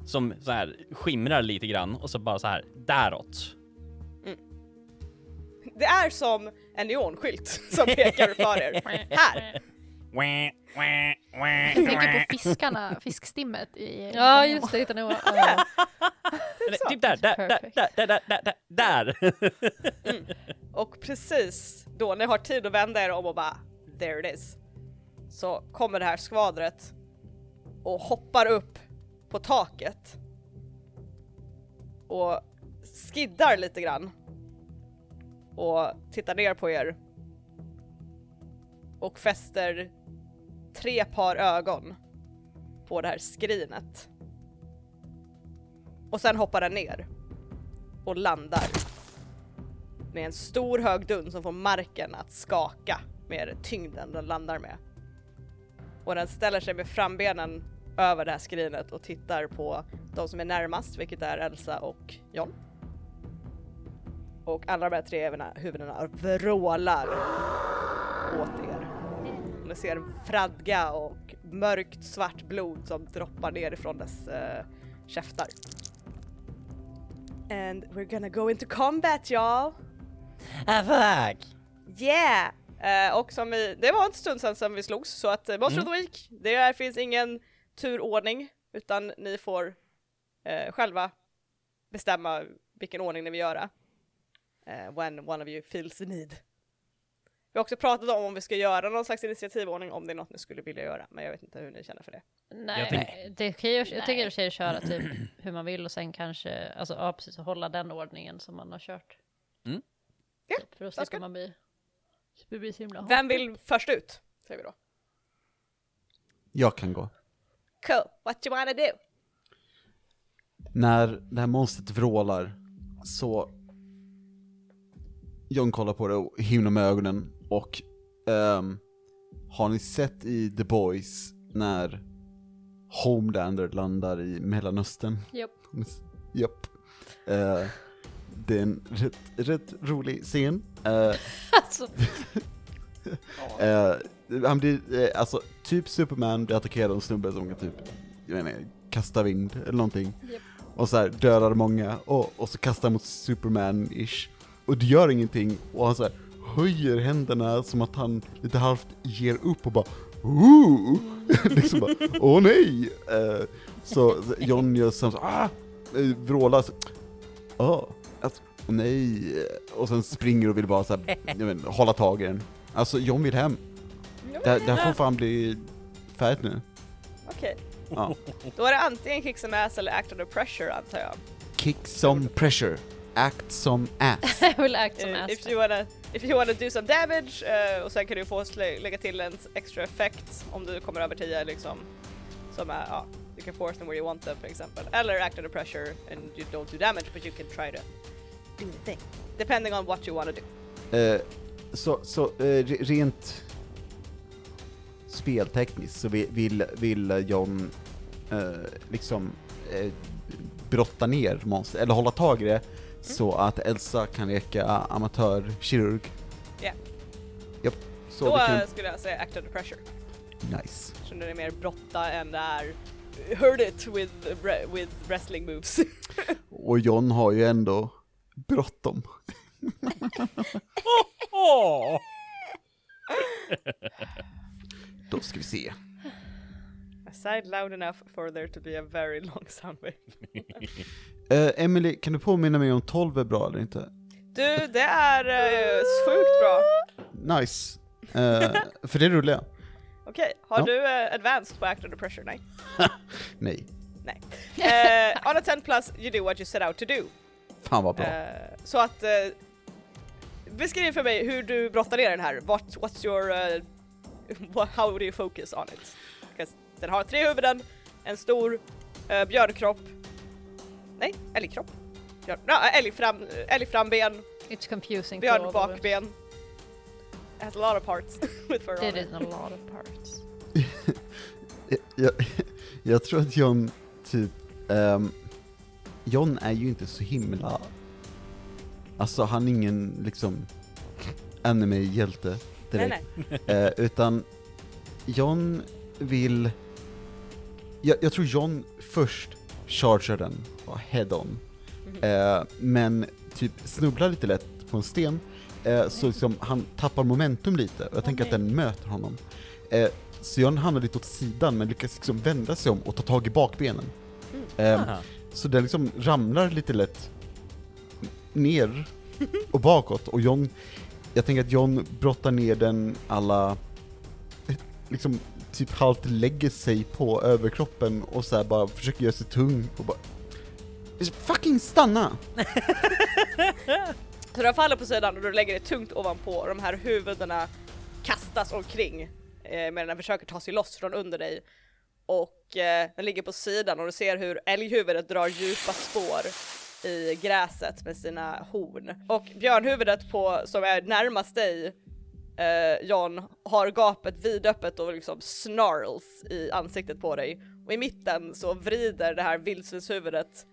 som så här skimrar lite grann och så bara så här däråt. det är som en neonskylt som pekar för er. här! Jag tänker på fiskarna, fiskstimmet i... Ja just det, det var... ja. Typ där, där, där, där, där, där, där, där. Och precis då ni har tid att vända er om och bara there it is. Så kommer det här skvadret och hoppar upp på taket. Och skiddar lite grann. Och tittar ner på er. Och fäster tre par ögon på det här skrinet. Och sen hoppar den ner. Och landar med en stor hög dun som får marken att skaka med tyngden den landar med. Och den ställer sig med frambenen över det här skrinet och tittar på de som är närmast, vilket är Elsa och John. Och alla de här tre huvudena, vrålar åt er. Ni ser fradga och mörkt svart blod som droppar ner ifrån dess uh, käftar. And we're gonna go into combat y'all! Fuck! Yeah! Eh, och som vi, det var en stund sedan som vi slogs så att uh, Monster of the Week, det är, finns ingen turordning utan ni får eh, själva bestämma vilken ordning ni vill göra. Eh, when one of you feels the need. Vi har också pratat om om vi ska göra någon slags initiativordning om det är något ni skulle vilja göra, men jag vet inte hur ni känner för det. Nej, Jag tänk- det kan ju, jag tycker i och för sig köra typ hur man vill och sen kanske, alltså ja precis, hålla den ordningen som man har kört. Mm. Ja, Typ, för då slipper man bli, slipper bli så himla Vem vill först ut? Säger vi då. Jag kan gå. Cool, what you wanna do? När det här monstret vrålar så John kollar på det och himlar med ögonen och ehm, har ni sett i The Boys när Homelander landar i Mellanöstern? Japp. Japp. Eh, det är en rätt, rätt rolig scen. Eh, Alltså, Eh, han blir, eh, alltså, typ Superman blir attackerad av en snubbe som kan typ, jag vet inte, kasta vind eller någonting. Japp. Och så här dödar många, och, och så kastar mot Superman-ish. Och det gör ingenting, och han så här höjer händerna som att han lite halvt ger upp och bara Ooh! liksom bara, åh nej! Eh, så John gör som så, ah! Eh, vrålar så, åh, alltså, nej! Och sen springer och vill bara så här, jag inte, hålla tag i den. Alltså John vill hem. Det, här- det här får fan bli färdigt nu. Okej, Ja. då är det antingen kick some ass eller act under pressure antar jag. Kick some pressure, act some ass. jag vill act som Eh, ass. if you wanna if you wanna do some damage uh, och sen kan du få slä- lägga till en extra effekt om du kommer över 10 liksom. Som är, ja, you can force them where you want them till exempel. Eller act under pressure and you don't do damage but you can try to do the thing. Depending on what you wanna do. Eh, så så eh, rent speltekniskt så vill, vill John liksom brotta ner monster, eller hålla tag i det så att Elsa kan leka amatörkirurg. Ja. Japp, så Då kan... skulle jag säga act under pressure. Nice. Så det är mer brotta än det är hurt it with, with wrestling moves. Och John har ju ändå bråttom. Då ska vi se. I sighed loud enough for there to be a very long soundwave. Uh, Emily, kan du påminna mig om 12 är bra eller inte? Du, det är eh, sjukt bra. Nice. Eh, för det rullar jag. Okej, har Ja. du uh, advanced på act under pressure? Nej. Nej. Nej. Eh, on a 10 plus, you do what you set out to do. Fan vad bra. Eh, så att, eh, beskriv för mig hur du brottar ner den här. What, what's your, uh, what, how do you focus on it? Den har tre huvuden, en stor uh, björnkropp, nej, älgkropp. Björn, ja, älgfram, älgframben, It's confusing. björnbakben. It has a lot of parts with It is a lot of parts. Jag, jag, jag tror att John typ, ehm, John är ju inte så himla, alltså han är ingen liksom anime-hjälte Nej, direkt. nej. Eh, utan John vill, jag, jag tror John först chargear den head on, eh, men typ snubblar lite lätt på en sten, eh, så liksom han tappar momentum lite, och jag tänker att den möter honom. Eh, så John hamnar lite åt sidan, men lyckas liksom vända sig om och ta tag i bakbenen. Eh, Aha. så den liksom ramlar lite lätt ner och bakåt, och John, jag tänker att John brottar ner den alla, liksom typ halvt lägger sig på överkroppen och så här bara försöker göra sig tung och bara Fucking stanna! Så du faller på sidan och du lägger dig tungt ovanpå och de här huvudena kastas omkring eh, medan den försöker ta sig loss från under dig. Och eh, den ligger på sidan och du ser hur älghuvudet drar djupa spår i gräset med sina horn. Och björnhuvudet på, som är närmast dig, eh, John, har gapet vidöppet och liksom snarls i ansiktet på dig. Och i mitten så vrider det här vildsvinshuvudet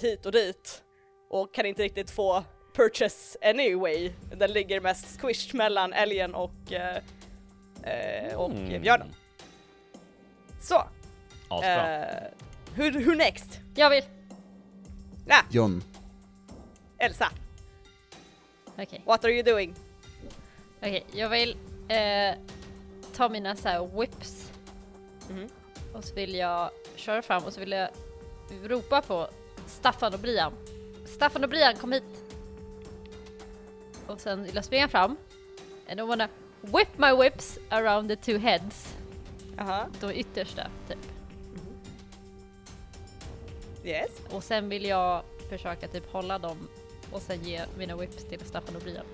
hit och dit och kan inte riktigt få purchase anyway. Den ligger mest squished mellan älgen och, eh, eh, och Mm. björnen. Så, Asbra. eh, hur, hur next? Jag vill. John, Elsa, Okej, what are you doing? Okej. Jag vill eh, ta mina så här whips. Mhm. Och så vill jag köra fram och så vill jag ropa på Staffan och Brian. Staffan och Brian, kom hit! Och sen vill jag springa fram. And I wanna whip my whips around the two heads. Aha, De yttersta, typ. yes. Och sen vill jag försöka typ hålla dem och sen ge mina whips till Staffan och Brian.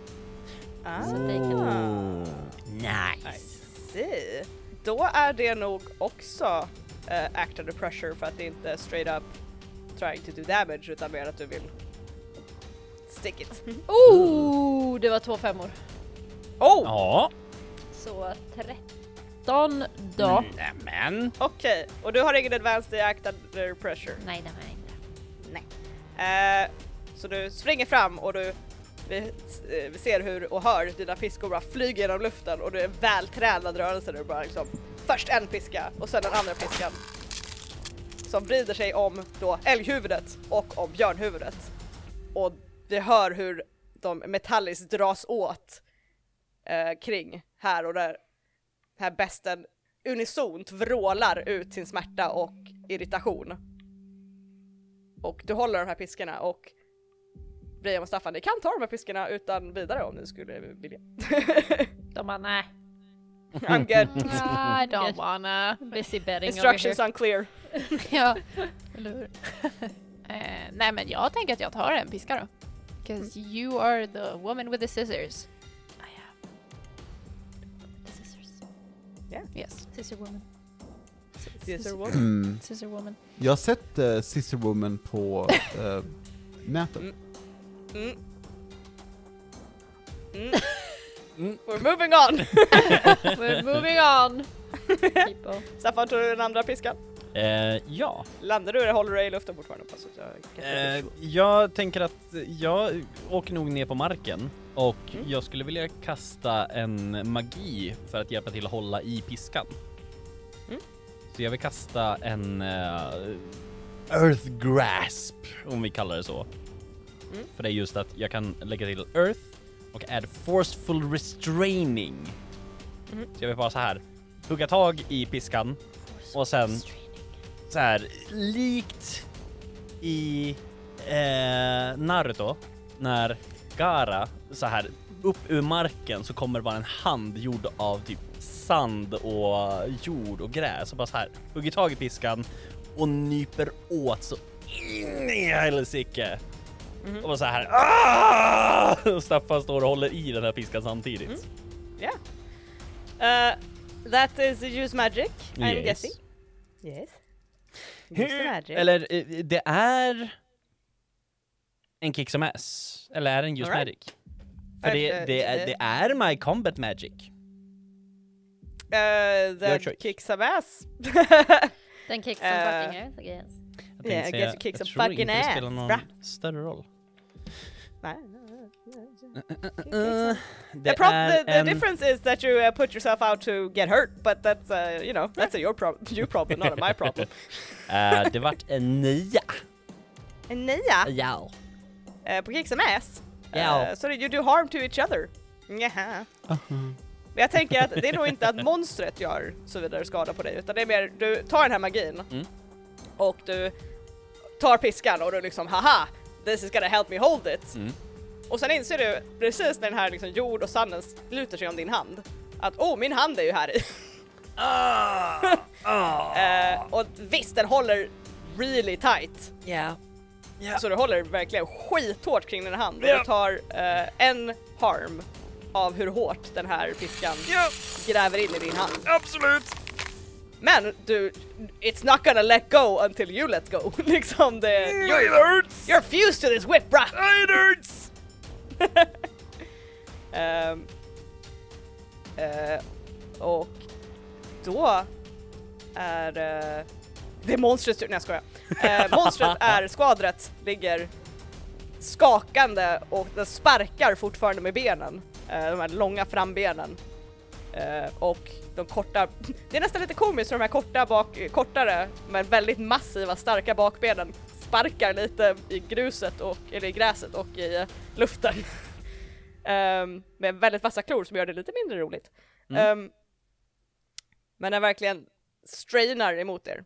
Ah, Så they can... Nice. see. Då är det nog också uh, act under pressure för att det inte är straight up trying to do damage utan mer att du vill stick it. Oh, det var två femmor. Oh! Ja. Så 13 då. Nämen. Okej, och du har ingen advanced i act under pressure? Nej, det har jag inte. Eh, så du springer fram och du vi, eh, vi ser hur och hör dina piskor bara flyger genom luften och det är vältränad rörelse du bara liksom först en piska och sen den andra piskan som vrider sig om då älghuvudet och om björnhuvudet. Och vi hör hur de metalliskt dras åt eh, kring här och där. Här besten unisont vrålar ut sin smärta och irritation. Och du håller de här piskorna och Brian och Staffan, ni kan ta de här piskorna utan vidare om ni skulle vilja. De bara nej. I'm good. I don't wanna. Busy betting Instructions over unclear. ja, eller hur? Eh, nej men jag tänker att jag tar en piska då. Cause you are the woman with the scissors. I have the scissors. Yes, Scissor woman. Sir, what? mm, scissor woman. jag har sett uh, Sister Woman på eh, nätet. Mm. Mm. Mm. Mm. We're moving on! We're moving on. People. Staffan, tog du den andra piskan? Eh, ja. Landar du eller håller du dig i luften fortfarande? Jag Eh, jag tänker att jag åker nog ner på marken och Mm. jag skulle vilja kasta en magi för att hjälpa till att hålla i piskan. Mm. Så jag vill kasta en eh, Earth Grasp, om vi kallar det så. Mm. För det är just att jag kan lägga till Earth och add Forceful Restraining. Mm. Så jag vill bara så här hugga tag i piskan och sen så här likt i eh, Naruto när Gara så här upp ur marken så kommer bara en hand gjord av typ sand och jord och gräs och bara så här hugger tag i piskan och nyper åt så in i helsike. Mhm. Och bara så här "Ah!" och Staffan står och håller i den här piskan samtidigt. Mm. Uh, that is use magic, I'm Yes. guessing. Yes. Hur, magic. eller eh, det är en kick som ass. Eller är den just Alright. magic? För det, Eh, det, är, eh, det är my combat magic. Uh, choice. kicks some ass. Den kick som Eh, fucking earth, I guess. Jag Yeah, I guess you kick jag some tror fucking inte det ass, spelar någon större roll. Nej. Uh, The, det prob- är the, the en... difference is that you uh, put yourself out to get hurt, but that's uh, you know that's a your problem, your problem, not a my problem. Eh, det vart en nia. En nia Ja. uh, på kick some ass. Ja. Uh, so you do harm to each other. Njaha. Men jag tänker att det är nog inte att monstret gör så vidare skada på dig, utan det är mer du tar den här magin Mm. och du tar piskan och du liksom haha, this is gonna help me hold it. Mm. Och sen inser du precis när den här liksom jord och sanden lutar sig om din hand att oh, min hand är ju här i. Ah, Eh, och visst, den håller really tight. Ja. Ja. Så du håller verkligen skithårt kring din hand och Ja. du tar eh, en harm av hur hårt den här piskan Ja, gräver in i din hand. absolut. Men du, it's not gonna let go until you let go. liksom det... You're, you're fused to this whip bra! It hurts! Ehm, eh, och då är eh, det är monstrets tur, nej jag skojar. Uh, monstret är skvadret, ligger skakande och den sparkar fortfarande med benen. Eh, de här långa frambenen. Eh, och de korta, det är nästan lite komiskt för de här korta bak, kortare men väldigt massiva starka bakbenen sparkar lite i gruset och, eller i gräset och i eh, luften. Ehm, med väldigt vassa klor som gör det lite mindre roligt. Ehm, men den verkligen strainar emot er.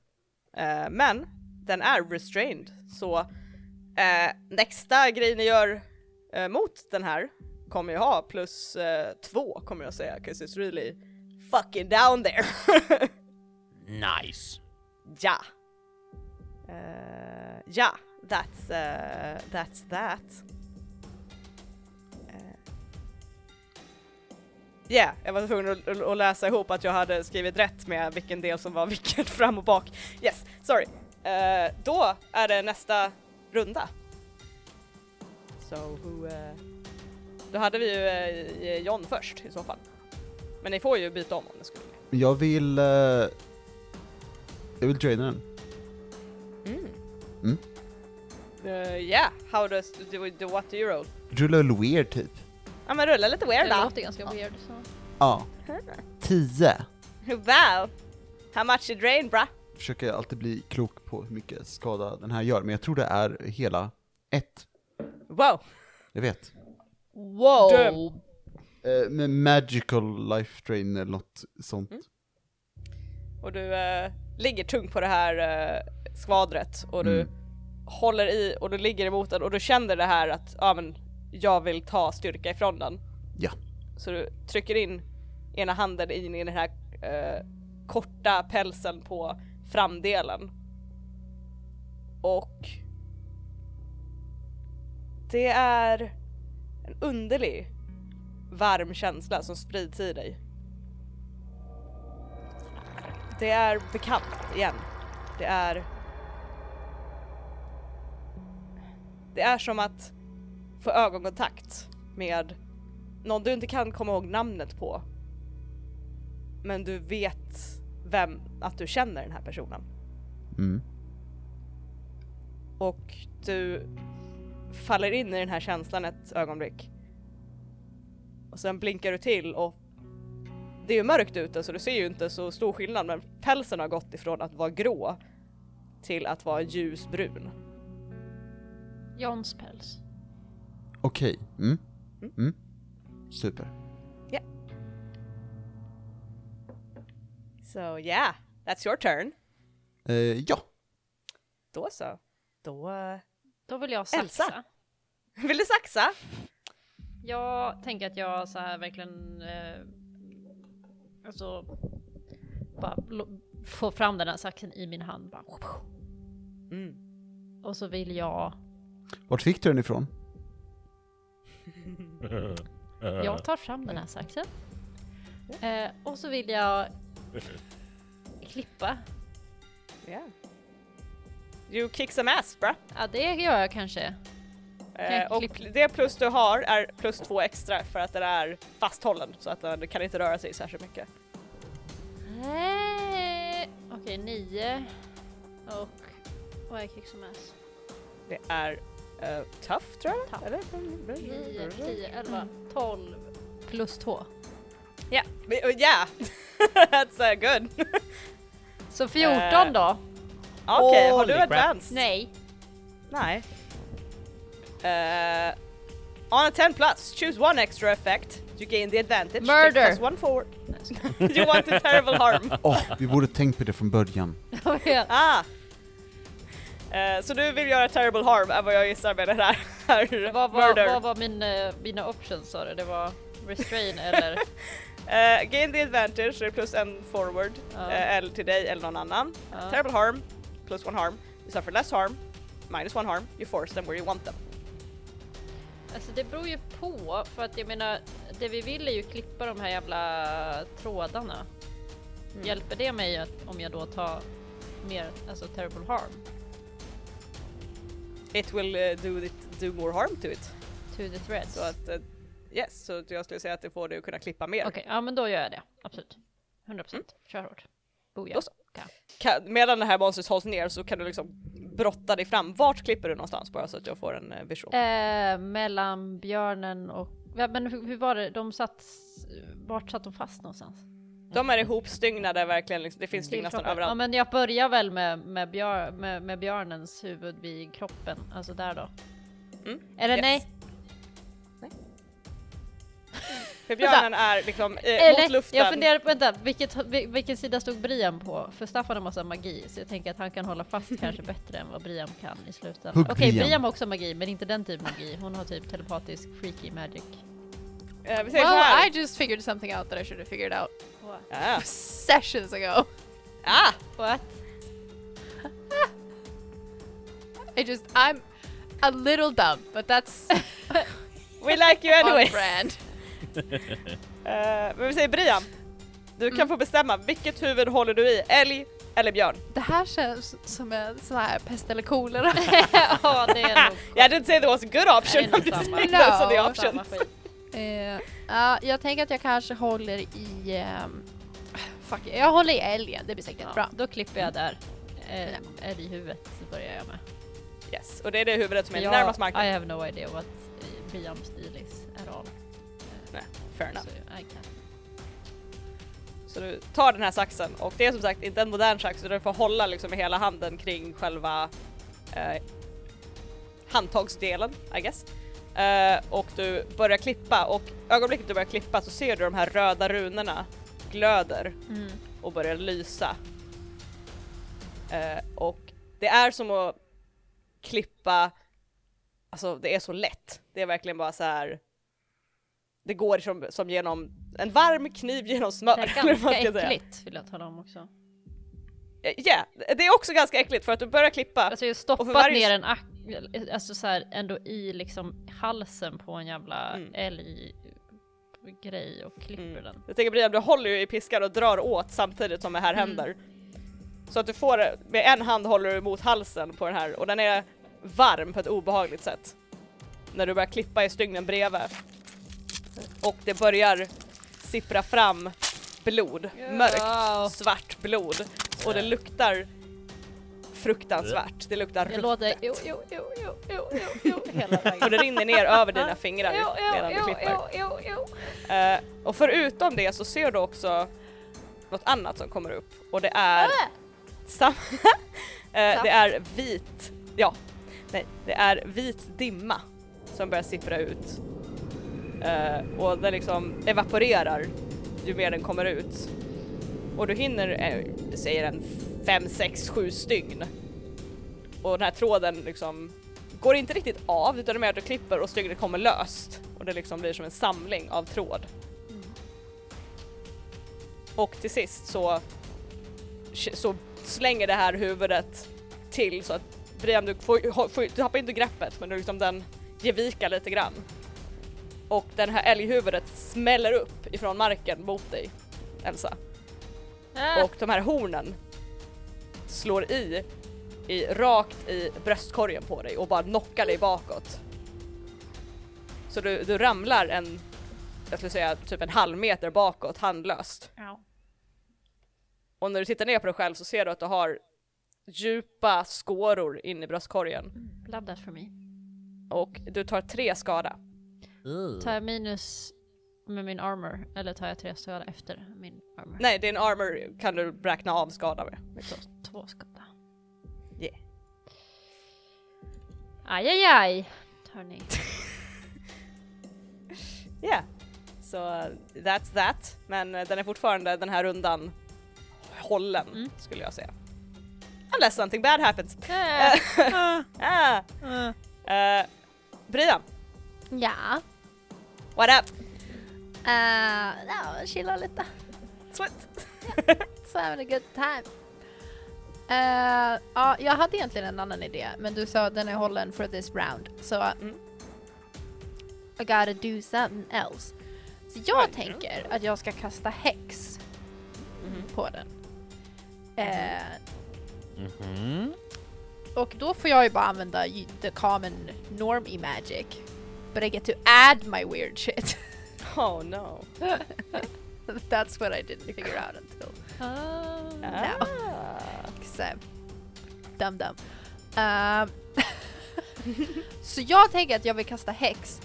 Eh, men den är restrained så eh, nästa grej ni gör mot den här kommer ju ha plus eh, två kommer jag säga, 'cause it's really fucking down there. Nice. ja. Eh, ja, that's, eh, that's that. Eh. Ja, yeah, jag var tvungen att, att- läsa ihop att jag hade skrivit rätt med vilken del som var vilken fram och bak. Yes, sorry. Eh, då är det nästa runda. So who... eh, då hade vi ju eh, John först i så fall. Men ni får ju byta om om ni skulle. Jag vill... eh, jag vill draina den. Mm. Mm. Uh, yeah, how does, do, do, what do you roll? Rulla väl weird typ? Ja men rulla lite weird Det då. låter ganska weird. Så. Ja. Tio. Wow! How much you drain bra? Försöker alltid bli klok på hur mycket skada den här gör, men jag tror det är hela ett. Wow! Jag vet. Wow! Dum. Eh, med magical life drain eller något sånt. Och du eh, ligger tungt på det här eh, skvadret och du Mm. håller i och du ligger emot den och du känner det här att ja men jag vill ta styrka ifrån den. Ja. Så du trycker in ena handen in i den här eh, korta pälsen på framdelen. Och det är en underlig varm känsla som sprids i dig. Det är bekant igen. Det är... Det är som att få ögonkontakt med någon du inte kan komma ihåg namnet på. Men du vet vem, att du känner den här personen. Mm. Och du faller in i den här känslan ett ögonblick. Och sen blinkar du till och det är ju mörkt ute så du ser ju inte så stor skillnad men pälsen har gått ifrån att vara grå till att vara ljusbrun. Johns päls. Okej. Mm. Mm. Mm. Super. So yeah, that's your turn. Eh, ja. Då så. Då... Då vill jag saxa. Elsa. Vill du saxa? Jag tänker att jag så här verkligen eh, alltså bara få fram den här saxen i min hand bara. Mm. Och så vill jag, Vart fick du den ifrån? jag tar fram den här saxen. Eh, och så vill jag klippa. Yeah. You kick some ass bra. Ja det gör jag kanske. Eh, och det plus du har är plus två extra för att den är fasthållen så att den kan inte röra sig särskilt mycket. Eh, Okej, nio. Och vad är kick som ass? Det är uh, tough tror jag? Tough. Eller? 9, 10, 11, 12 plus 2. Ja, yeah. yeah. that's uh, good. Så 14 Eh, då? Okej, har Holy du crap. advanced? Nej. Nej. Uh, on a 10 plus, choose one extra effect. You gain the advantage. Take Murder. Plus one forward. you want the terrible harm. Åh, vi borde tänkt på det från början. Ah! Eh, så du vill göra terrible harm är vad jag gissar med det här. Vad var, murder. vad var min, eh, mina options sa du? Det var restrain eller? Eh, gain the advantage, det är plus en forward, eh, eller till dig eller någon annan. Terrible harm, plus one harm. You suffer less harm, minus one harm. You force them where you want them. Alltså det beror ju på, för att jag menar, det vi vill är ju klippa de här jävla trådarna. Hjälper det mig att, om jag då tar mer, alltså terrible harm It will eh, do, it, do more harm to it. to the threads? Så att, eh, yes, så jag skulle säga att det får dig att kunna klippa mer. Okej, ja men då gör jag det. Absolut. 100%. Kör hårt. Boja. Då så. Okej. Kan, medan det här monstret hålls ner så kan du liksom brotta dig fram. Vart klipper du någonstans bara så att jag får en eh, visual? Eh, mellan björnen och... Ja, men hur, hur var det? De satt... Vart satt de fast någonstans? De är ihopstygnade verkligen, liksom, det finns stygn nästan Kroppen. Ja överallt. men jag börjar väl med, med, björ, med, med björnens huvud vid kroppen, alltså där då. Mm. Eller Yes. nej? För björnen är liksom eh, Eller, mot luften. jag funderar på, vänta, vilket, vil- vilken sida stod Brian på? För Staffan har massa magi, så jag tänker att han kan hålla fast kanske bättre än vad Brian kan i slutändan. Hugg Okej, Brian. Brian har också magi, men inte den typen av magi. Hon har typ telepatisk freaky magic. Eh, vi säger så Well, här. I just figured something out that I should have figured out Ah. sessions ago. ah! What? I just, I'm a little dumb, but that's We like you anyway! brand. Eh, men vi säger Brian, du kan Mm. få bestämma vilket huvud håller du i, älg eller björn? Det här känns som en sån här pest eller kolera. ja, det är nog... I didn't say there was a good option, Det är nog I'm just samma. saying those are the No. options. Ja, jag tänker att jag kanske håller i... ehm, fuck, jag håller i älgen, det blir säkert Ja, bra. Då klipper jag där. Eh, älghuvudet börjar jag med. Yes, och det är det huvudet som är Jag- närmast marken. I have no idea what eh, Brian stil is at Nej, fair enough. Så du tar den här saxen och det är som sagt inte en modern sax så du får hålla liksom med hela handen kring själva eh, handtagsdelen, I guess. Eh, och du börjar klippa och ögonblicket du börjar klippa så ser du de här röda runorna glöder Mm. och börjar lysa. Eh, och det är som att klippa, alltså det är så lätt. Det är verkligen bara så här. Det går som, som genom en varm kniv genom smör. Det är ganska säga. äckligt vill jag tala om också. Eh, Ja, det är också ganska äckligt för att du börjar klippa. Alltså jag har stoppat varje- ner en ak- alltså så här ändå i liksom halsen på en jävla Mm. älg grej och klipper Mm. den. Jag tänker Brian, du håller ju i piskan och drar åt samtidigt som det här Mm. händer. Så att du får, med en hand håller du mot halsen på den här och den är varm på ett obehagligt sätt. När du börjar klippa i stygnen bredvid. Och det börjar sippra fram blod, mörkt svart blod. Och det luktar fruktansvärt. Det luktar Jag låter ruttet. jo, jo, jo, jo, jo, jo, hela vägen. Och det rinner ner över dina fingrar Jo, jo, medan du klipper. jo, jo, jo. Eh, och förutom det så ser du också något annat som kommer upp och det är sam- eh, det är vit, ja, nej, det är vit dimma som börjar sippra ut Eh, och den liksom evaporerar ju mer den kommer ut och du hinner, eh, säger en 5, 6, 7 stygn och den här tråden liksom går inte riktigt av utan det är mer att du klipper och stygnet kommer löst och det liksom blir som en samling av tråd. Och till sist så, så slänger det här huvudet till så att Brian du, får, får, du tappar inte greppet men du liksom den ger vika lite grann. Och den här älghuvudet smäller upp ifrån marken mot dig Elsa. Ah, Och de här hornen slår i, i rakt i bröstkorgen på dig och bara knockar dig bakåt. Så du, du ramlar en, jag skulle säga typ en halv meter bakåt handlöst. ja. Och när du tittar ner på dig själv så ser du att du har djupa skåror in i bröstkorgen. Love that for me. Och du tar tre skada. Tar jag minus med min armor eller tar jag tre skada efter min armor? Nej, din armor kan du räkna av skada med. Liksom. Två skada. Yeah. Aj, aj, aj. Hörni. Yeah. Så uh, that's that. Men uh, den är fortfarande den här rundan hållen Mm. skulle jag säga. Unless something bad happens. Äh, ah. Uh, Brian, Ja. What up? Uh, ja, chilla lite. Sweat. So having a good time. Eh, ja, jag hade egentligen en annan idé, men du sa den är hållen for this round. Så Mm. I gotta do something else. Så jag Oj, tänker att jag ska kasta häx Mhm. på den. Eh, Mhm. och då får jag ju bara använda the common norm i Magic. But I get to add my weird shit. Oh no. That's what I didn't figure out until now. Ah. Cause I'm dumb dumb. Um, så jag tänker att jag vill kasta häx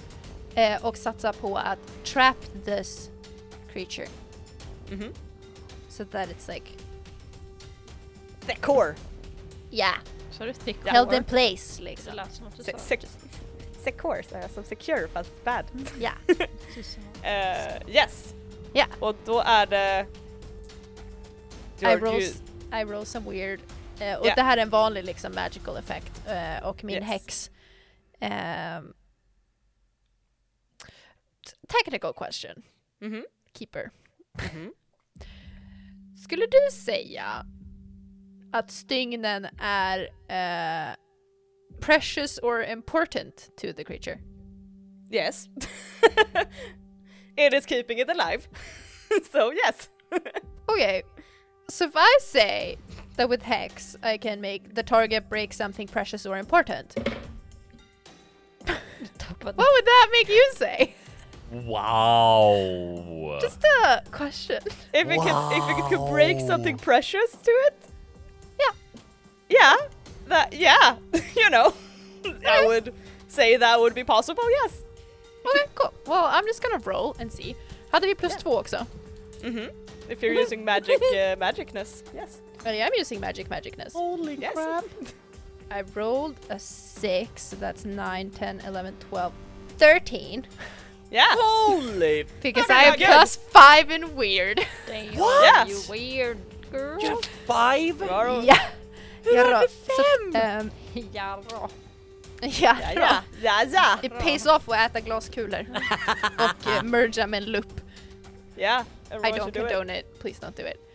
eh, och satsa på att trap this creature. Mm -hmm. So that it's like, The core. yeah, Så du stick held in place Det liksom. lät sa Secure, så här, som secure fast bad. Ja. Eh, yes. Ja. Och då är det... Du I har roll, ju- s- I roll some weird. Eh, och Ja. det här är en vanlig liksom magical effect. eh, och min Yes. häx. t- technical question. Mhm. Keeper. Mhm. Skulle du säga att stygnen är eh, precious or important to the creature? Yes. it is keeping it alive. so yes. Okay, so if I say that with Hex I can make the target break something precious or important, what would that make you say? Wow! Just a question. If it could if it could break something precious to it. Yeah. Yeah. That yeah. you know. I would say that would be possible, yes. Okay, cool. Well, I'm just gonna roll and see. Hade vi plus två också? Mhm. If you're using magic uh, magicness, yes. Oh, yeah, I'm using magic magicness. Holy Yes. I rolled a 6, so that's 9, 10, 11, 12, 13. Yeah. Holy! Because I have good. plus 5 in weird. Damn, What? you weird girl. You have Five? Bra. ja. Ja, hade då. Så, fem? Ja, bra. ja, Ja, ja. Ja, ja. It pays off att äta glaskulor. och uh, merga med en lupp. Yeah. I don't do it. condone it. Please don't do it.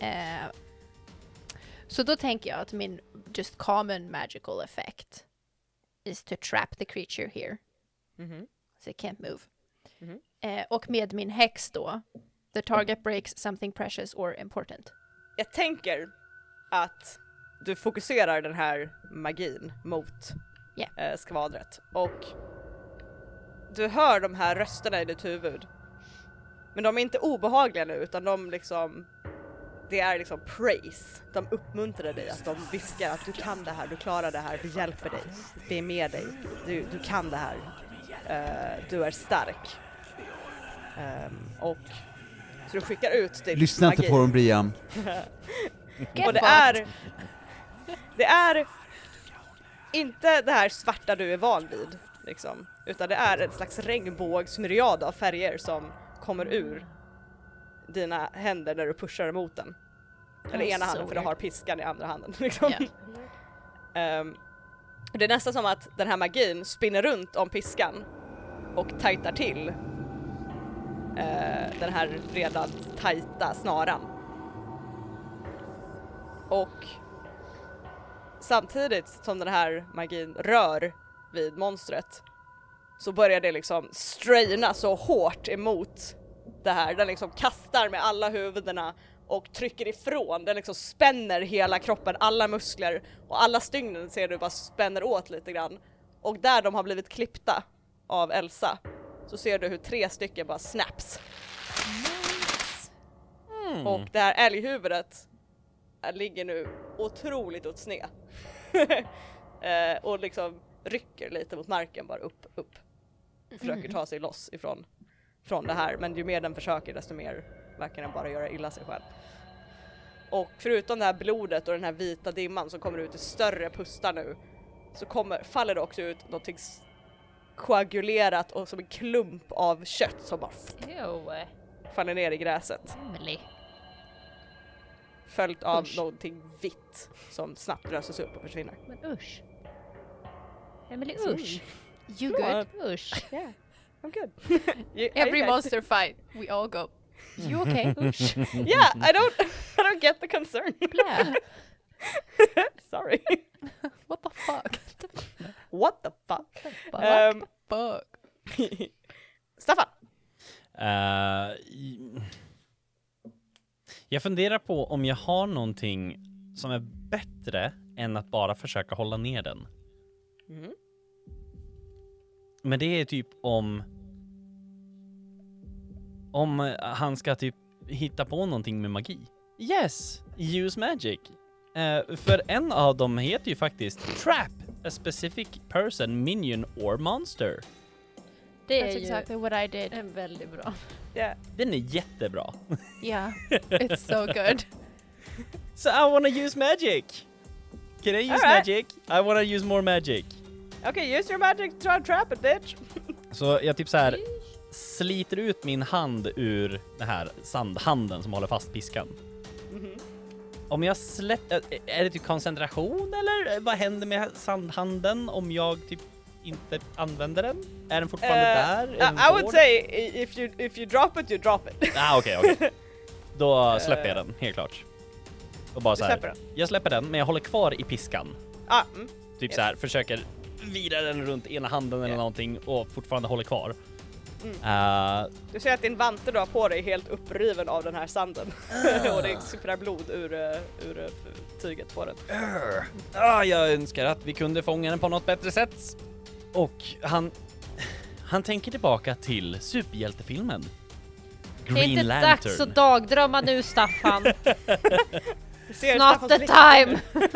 Eh, så då tänker jag att min just common magical effect is to trap the creature here. Mhm. So it can't move. Mhm. Eh, och med min häx då, the target breaks something precious or important. Jag tänker att du fokuserar den här magin mot Ja. eh, skvadret och du hör de här rösterna i ditt huvud. Men de är inte obehagliga nu utan de liksom det är liksom praise. De uppmuntrar dig, att de viskar att du kan det här, du klarar det här, vi hjälper dig, vi är med dig, du, du kan det här, Eh, du är stark. Ehm, och så du skickar ut din Lyssna inte magi. på dem Brian. Och det är, det är inte det här svarta du är van vid, liksom, utan det är en slags regnbågsmyriad av färger som kommer ur dina händer när du pushar emot den. Eller ena handen för du har piskan i andra handen. Liksom. Ja. Ehm, det är nästan som att den här magin spinner runt om piskan och tajtar till eh, den här redan tajta snaran. Och samtidigt som den här magin rör vid monstret så börjar det liksom straina så hårt emot det här. Den liksom kastar med alla huvudena och trycker ifrån. Den liksom spänner hela kroppen, alla muskler och alla stygnen ser du bara spänner åt lite grann. Och där de har blivit klippta av Elsa så ser du hur tre stycken bara snaps. Och det här älghuvudet ligger nu otroligt åt sned. eh, och liksom rycker lite mot marken bara upp, upp. Försöker ta sig loss ifrån från det här men ju mer den försöker desto mer verkar den bara göra illa sig själv. Och förutom det här blodet och den här vita dimman som kommer ut i större pustar nu så kommer, faller det också ut någonting koagulerat och som en klump av kött som bara Ew. faller ner i gräset. Emily. Följt av Usch. någonting vitt som snabbt löses upp och försvinner. Men usch. Emily usch. You good? Usch. Yeah, I'm good. You- Every guys- monster fight, we all go. You okay? Usch. Yeah, I don't, I don't get the concern. Sorry. What the fuck? What the fuck? Fuck. Ehm, Fuck. Staffan? I- Jag funderar på om jag har någonting som är bättre än att bara försöka hålla ner den. Mhm. Men det är typ om... Om han ska typ hitta på någonting med magi. Yes! Use magic. Eh, för en av dem heter ju faktiskt Trap, a specific person, minion or monster. Det That's är ju exactly what I did. en väldigt bra. Yeah. Den är jättebra. Yeah, it's so good. So I wanna use magic! Can I use Alright. magic? I wanna use more magic. Okay, use your magic to try trap it bitch. Så jag typ så här sliter ut min hand ur den här sandhanden som håller fast piskan. Mhm. Om jag släpper, är det typ koncentration eller vad händer med sandhanden om jag typ inte använder den? Är den fortfarande Eh, där? Är I, den I would say if you if you drop it, you drop it. Ah, okej, okej. Då släpper jag den, helt klart. Och bara så här. släpper? Jag släpper den, men jag håller kvar i piskan. Ah, mm. Typ Yes. så här, försöker vira den runt ena handen eller Ja. någonting och fortfarande håller kvar. Mm. Eh, Du ser att din vante du har på dig är helt uppriven av den här sanden. och det sipprar blod ur, uh, ur uh, tyget på den. Ah, jag önskar att vi kunde fånga den på något bättre sätt. Och han... Han tänker tillbaka till superhjältefilmen. Det är Green inte Lantern. dags att dagdrömma nu Staffan. Ser Not the time!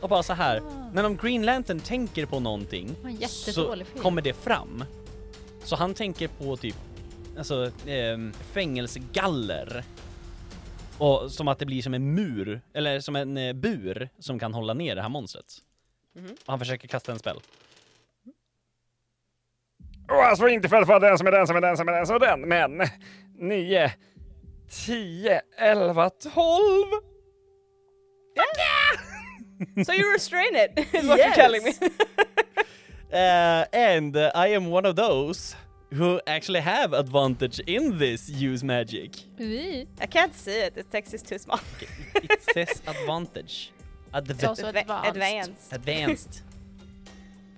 Och bara så här, när de Green Lantern tänker på någonting så film. kommer det fram. Så han tänker på typ, alltså ehm, fängelsegaller. Och som att det blir som en mur, eller som en eh, bur som kan hålla ner det här monstret. Mhm. Och han försöker kasta en spel. Och alltså inte för att vara den som är den som är den som är den som är den, men 9, 10, 11, 12. So you restrain it, is what you're telling me. Uh, and uh, I am one of those who actually have advantage in this use magic. Ui. I can't see it, the text is too small. It says advantage. Adv- It's also Adva- advanced. advanced. advanced.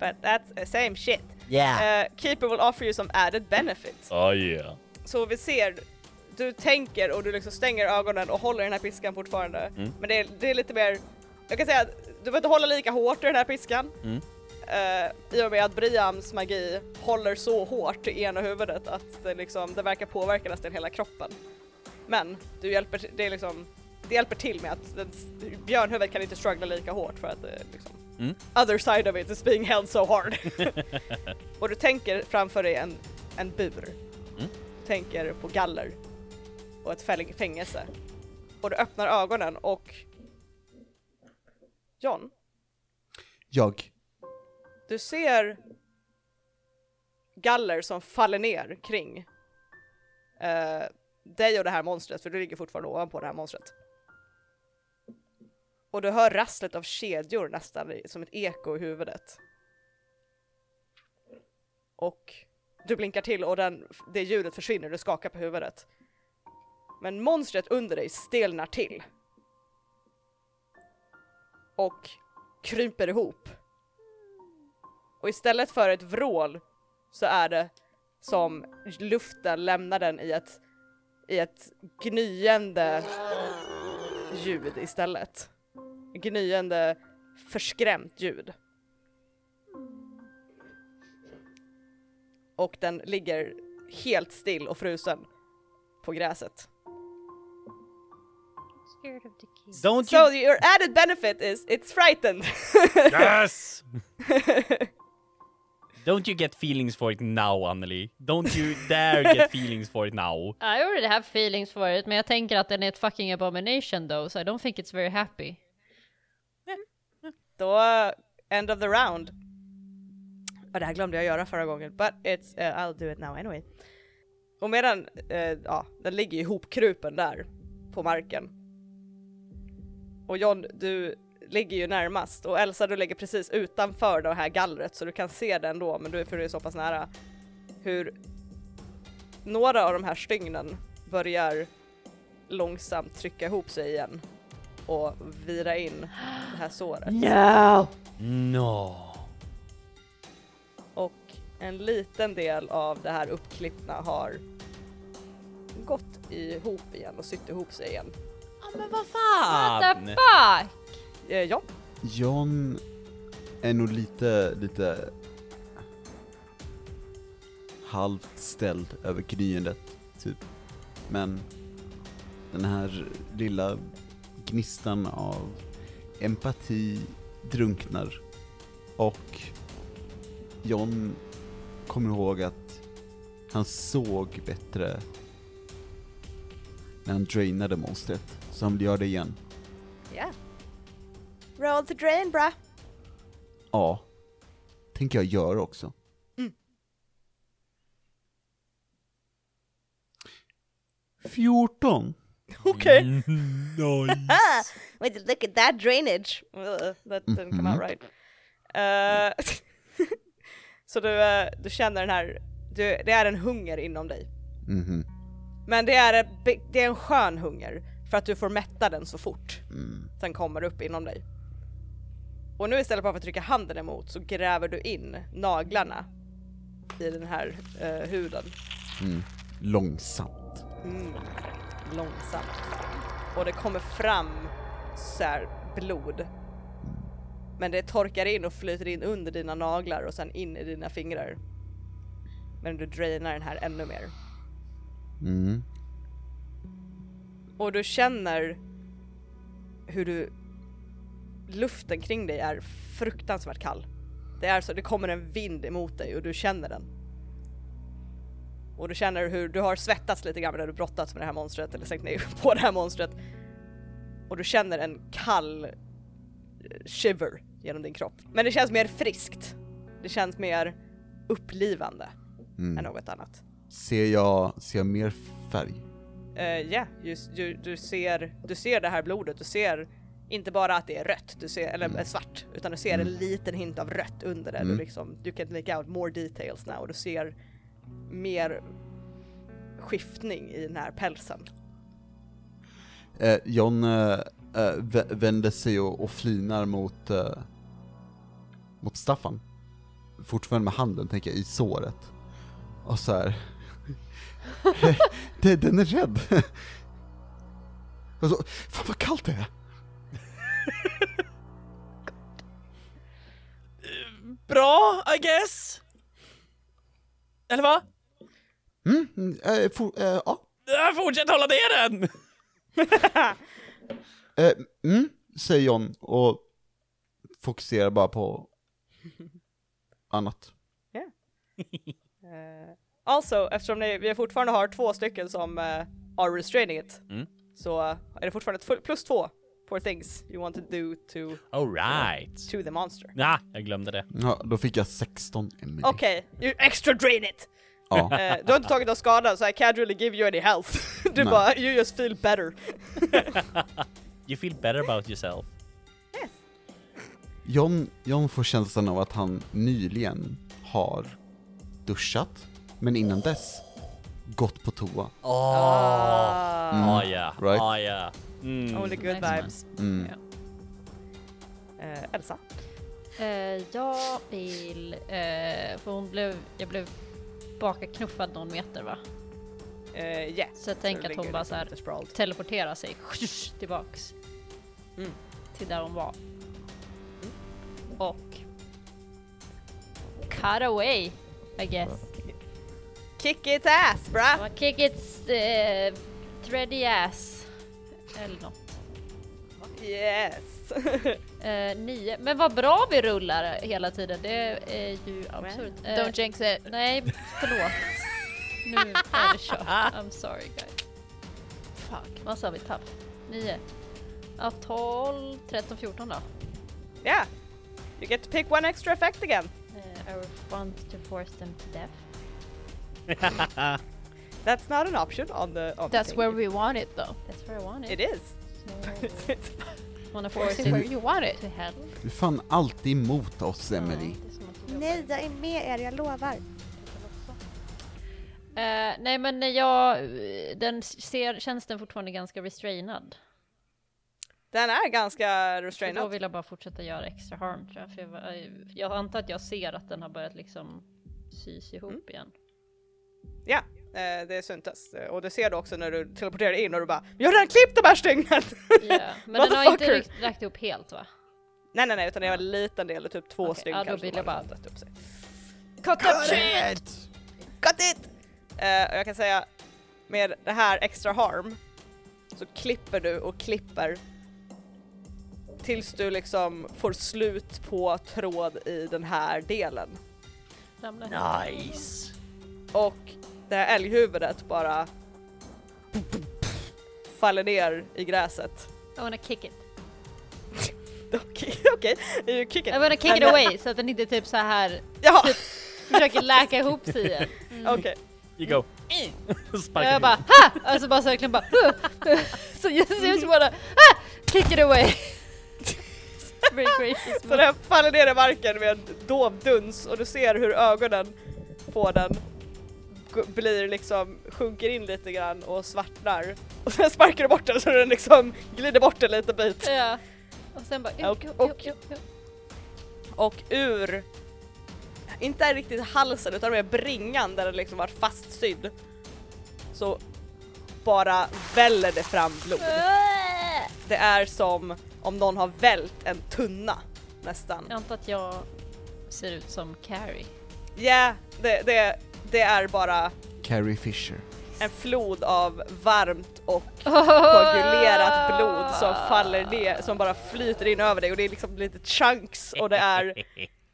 But that's the same shit. Yeah. Uh, Keeper will offer you some added benefits. oh yeah. Så vi ser, du tänker och du liksom stänger ögonen och håller den här piskan fortfarande. Mm. Men det är, det är lite mer, jag kan säga att du behöver inte hålla lika hårt i den här piskan. Mm. Uh, I och med att Briams magi håller så hårt i ena huvudet att det, liksom, det verkar påverka nästan hela kroppen. Men du hjälper, det, är liksom, det hjälper till med att den, björnhuvudet kan inte struggla lika hårt för att det liksom, Mm. other side of it is being held so hard. och du tänker framför dig en, en bur. Mm. Du tänker på galler och ett fäng- fängelse. Och du öppnar ögonen och John, Jag. du ser galler som faller ner kring eh, dig och det här monstret, för du ligger fortfarande ovanpå det här monstret. Och du hör rasslet av kedjor nästan som ett eko i huvudet. Och du blinkar till och den, det ljudet försvinner, du skakar på huvudet. Men monstret under dig stelnar till. Och kryper ihop. Och istället för ett vrål så är det som luften lämnar den i ett, i ett gnyende ljud istället. Gnyende förskrämt ljud. Och den ligger helt still och frusen på gräset. Don't So you... your added benefit is it's frightened. Yes! Don't you get feelings for it now, Anneli? Don't you dare get feelings for it now. I already have feelings for it, men jag tänker att den är ett fucking abomination though, so I don't think it's very happy. Då, end of the round. Och det här glömde jag göra förra gången, but it's, uh, I'll do it now anyway. Och medan, eh, ja, den ligger ihopkrupen där på marken. Och John, du ligger ju närmast och Elsa du ligger precis utanför det här gallret så du kan se den då, men du är för du är så pass nära. Hur några av de här stygnen börjar långsamt trycka ihop sig igen och vira in det här såret. No! No. Och en liten del av det här uppklippna har gått ihop igen och sytt ihop sig igen. Men vad What the fan! fuck? Eh, ja, John är nog lite, lite halvt ställd över knyendet, typ. Men den här lilla gnistan av empati drunknar och John kommer ihåg att han såg bättre när han drainade monstret, så han vill göra det igen. ja. Roll the drain bra. Ja, tänker jag göra också. Mm. 14. Okej. nice. Wait, look at that drainage. Ugh, that didn't come out Mhm. right. Eh, så du, eh, du känner den här, du, det är en hunger inom dig. Mhm. Men det är, be- det är en skön hunger för att du får mätta den så fort Mm. den kommer upp inom dig. Och nu istället för att trycka handen emot så gräver du in naglarna i den här eh, huden. Mm. Långsamt. Mm. Långsamt. Och det kommer fram så här blod. Men det torkar in och flyter in under dina naglar och sen in i dina fingrar. Men du drainar den här ännu mer. Mm. Och du känner hur du luften kring dig är fruktansvärt kall. Det är så, det kommer en vind emot dig och du känner den. Och du känner hur du har svettats lite grann när du brottats med det här monstret eller sänkt ner på det här monstret. Och du känner en kall eh, shiver genom din kropp. Men det känns mer friskt. Det känns mer upplivande än Mm. något annat. Ser, jag, ser jag mer färg? Eh, Ja, just du, du, ser, du ser det här blodet, du ser inte bara att det är rött, du ser, eller eh, svart, utan du ser en liten hint av rött under det. Du, Mm. liksom, du kan make out more details now och du ser mer skiftning i den här pälsen. Eh, John eh, eh, vä- vänder sig och, och flinar mot, eh, mot Staffan. Fortfarande med handen, tänker jag, i såret. Och så här. det, den är rädd. och så, fan vad kallt det är. Bra, I guess. Eller va? Mm, eh, for, eh, ja. Fortsätt hålla ner den! Eh, mm, säger John och fokuserar bara på annat. Eh, also, eftersom ni, vi fortfarande har två stycken som uh, are restraining it, Mm. så är det fortfarande plus två for things you want to do to, Alright. to the monster. Ja, jag glömde det. Ja, då fick jag 16 Emily. Okej, you extra drain it! Ja. Eh, du har inte tagit någon skada så I can't really give you any health. du Nej. bara, you just feel better. You feel better about yourself. John, John får känslan av att han nyligen har duschat, men innan dess gått på toa. Åh! Ah, Mm. Ah ja, Right. ah ja. Mm. Only good Excellent. vibes. Mm. Ja. Eh, Elsa? Eh, jag vill, eh, för hon blev, jag blev bakaknuffad någon meter va? Uh, yeah. Så jag tänker att hon bara liksom så här teleporterar sig tillbaks Mm. till där hon var. Och cut away, I guess. Kick its ass bra! Man kick its uh, thready ass. Eller något. Yes! Eh, nio. Men vad bra vi rullar hela tiden. Det är ju absurt. Eh, Don't jinx it. Nej, förlåt. nu är det kört. I'm sorry guys. Fuck. Vad sa vi? Tapp? Nio. Ja, 12, 13, 14 då. yeah! You get to pick one extra effect again. Uh, I want to force them to death. That's not an option on the on the That's thing. where we want it though. That's where I want it. It is. So, wanna force it it where you want it. to hell. Du är fan alltid emot oss, jobba Nej, jag är med er, jag lovar. Eh, nej men jag, den ser, känns den fortfarande ganska restrainad. Den är ganska För då vill jag bara fortsätta göra extra harm tror jag. För jag, jag antar att jag ser att den har börjat liksom sys ihop Mm. igen. Ja, eh, det syntes. Eh, Och det ser du också när du teleporterar in och du bara Jag har redan klippt de här stygnen! Ja, men den har inte räckt ihop helt va? nej nej nej utan det var en liten del, typ två Okej, stygn ja, då kanske vill jag bara- fått upp sig. Cut that shit! Cut it! Eh, och jag kan säga med det här extra harm så klipper du och klipper tills du liksom får slut på tråd i den här delen. Nice! Och det här älghuvudet bara faller ner i gräset. I wanna kick it. Okej, okej, you kick it. I wanna kick it away så att den inte typ så här Ja, försöker läka ihop sig igen. okej. You go. Och Sparka jag bara ha! Och så bara så verkligen bara Så jag just wanna ha! Kick it away! Så den faller ner i marken med en dov duns och du ser hur ögonen på den blir liksom, sjunker in lite grann och svartnar. Och sen sparkar du bort den så den liksom glider bort en liten bit. Ja. Och sen bara... Och- och- Och ur, inte riktigt halsen utan mer bringan där den liksom var fastsydd. Så bara väller det fram blod. Det är som om någon har vält en tunna nästan. Jag antar att jag ser ut som Carrie. Ja, det, det, det är bara Carrie Fisher. en flod av varmt och koagulerat blod som faller ner, som bara flyter in över dig och det är liksom lite chunks och det är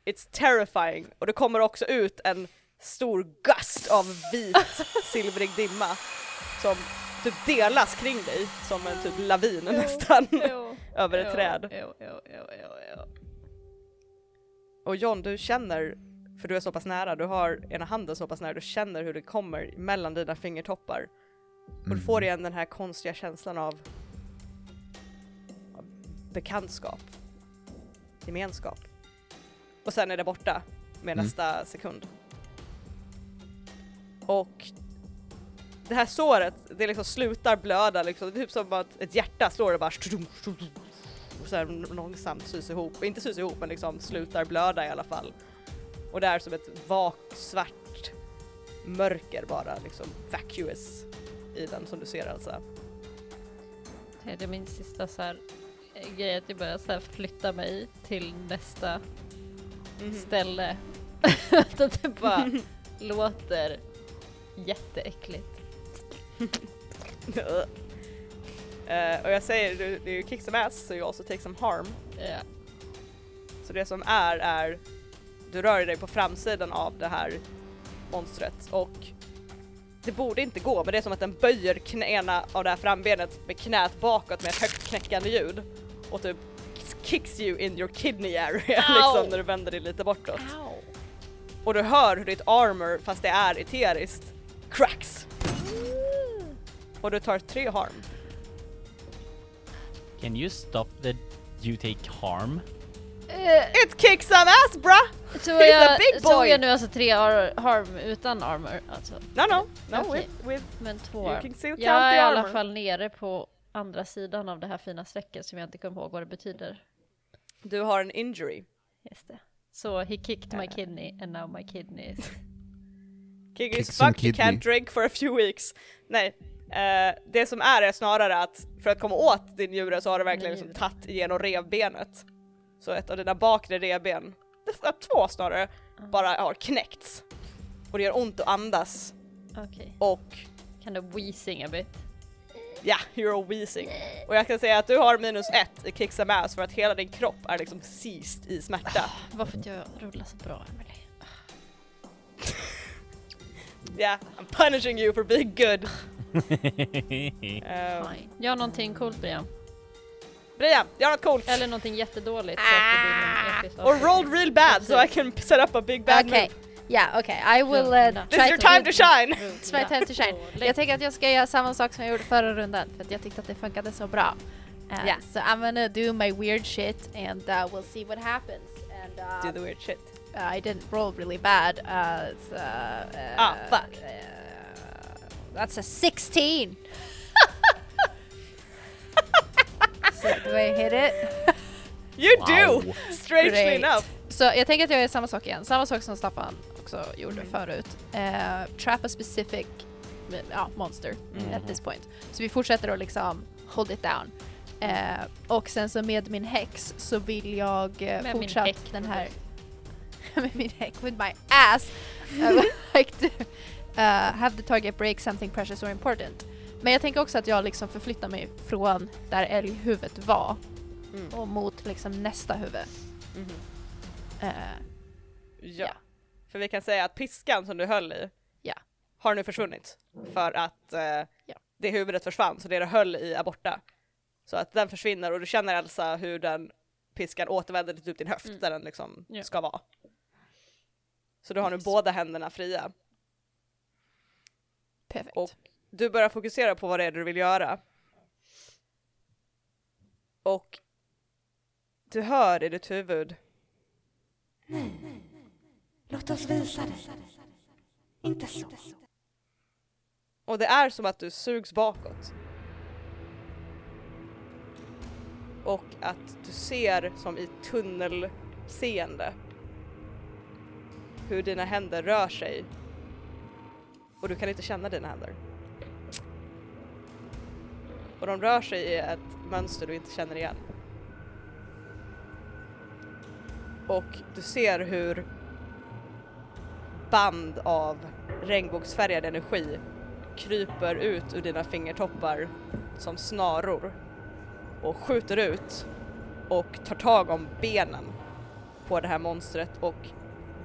It's terrifying och det kommer också ut en stor gust av vit silvrig dimma som typ delas kring dig som en typ lavin nästan över ett träd. Jo, jo, jo, jo, jo. Och John, du känner, för du är så pass nära, du har ena handen så pass nära, du känner hur det kommer mellan dina fingertoppar. Och du får igen den här konstiga känslan av, av bekantskap, gemenskap. Och sen är det borta med Mm. nästa sekund. Och det här såret, det liksom slutar blöda liksom, det är typ som att ett hjärta slår och bara och sen långsamt sys ihop, inte sys ihop men liksom slutar blöda i alla fall. Och det är som ett vakt svart mörker bara liksom vacuous i den som du ser alltså. Det är min sista så här eh, grej att jag börjar så här flytta mig till nästa Mhm. ställe. att det bara låter jätteäckligt. Eh, och jag säger, du, det är ju kick some ass so you also take some harm. Ja. Så det som är, är du rör dig på framsidan av det här monstret och det borde inte gå men det är som att den böjer knä, ena av det här frambenet med knät bakåt med ett högt knäckande ljud och typ kicks you in your kidney area liksom när du vänder dig lite bortåt. Och du hör hur ditt armor, fast det är eteriskt, cracks. Och du tar tre harm. Can you stop the you take harm? It kicks some ass bruh! Tror jag, big tror jag nu alltså tre ar- harm utan armor alltså. No no, no Okej. with, with Men två You arm. can still count Jag är i alla fall nere på andra sidan av det här fina strecket som jag inte kommer ihåg vad det betyder. du har en injury. Just det. Så he kicked my kidney and now my kidney is... King Kick is fucked, you can't drink for a few weeks. Nej, eh, det som är är snarare att för att komma åt din njure så har du verkligen liksom tagit igenom revbenet. Så ett av dina bakre revben, två snarare, bara har knäckts. Och det gör ont att andas Okej. och Kind of wheezing a bit. ja, you're all wheezing. Och jag kan säga att du har minus ett i kick some ass för att hela din kropp är liksom seized i smärta. Varför att jag rullar så bra Emily. Yeah, I'm punishing you for being good. Eh, Fine. Gör någonting coolt Brian. Brian, gör något coolt! Eller någonting jättedåligt Or avslutning. rolled real bad so I can set up a big bad Okej, move. ja okej. I will uh, This This is try your to... time to shine! It's my time to shine. Jag tänker att jag ska göra samma sak som jag gjorde förra rundan för att jag tyckte att det funkade så bra. Uh, Yeah. So I'm gonna do my weird shit and uh, we'll see what happens. And uh, Do the weird shit. uh, I didn't roll really bad. Uh, uh, Ah, fuck. Uh, that's a 16! so do I hit it? You Wow. do! Strangely Great. enough. Så jag tänker att jag gör samma sak igen. Samma sak som Staffan också gjorde Mm. förut. Uh, trap a specific ja, monster Mm. at this point. Så vi fortsätter att liksom hold it down. Eh, och sen så med min häx så vill jag eh, Med min häck, den här med min häck with my ass I would like to uh, have the target break something precious or important. Men jag tänker också att jag liksom förflyttar mig från där älghuvudet var Mm. och mot liksom nästa huvud. Mhm. Eh, Ja. Ja. För vi kan säga att piskan som du höll i Ja. har nu försvunnit. För att eh, Ja. det huvudet försvann, så det du höll i är borta. Så att den försvinner och du känner Elsa hur den piskan återvänder till typ din höft Mm. där den liksom Ja. ska vara. Så du har nu Yes. båda händerna fria. perfekt. Och du börjar fokusera på vad det är du vill göra. Och du hör i ditt huvud Låt oss visa det. Inte så. Och det är som att du sugs bakåt. Och att du ser som i tunnelseende hur dina händer rör sig. Och du kan inte känna dina händer. Och de rör sig i ett mönster du inte känner igen. Och du ser hur band av regnbågsfärgad energi kryper ut ur dina fingertoppar som snaror och skjuter ut och tar tag om benen på det här monstret och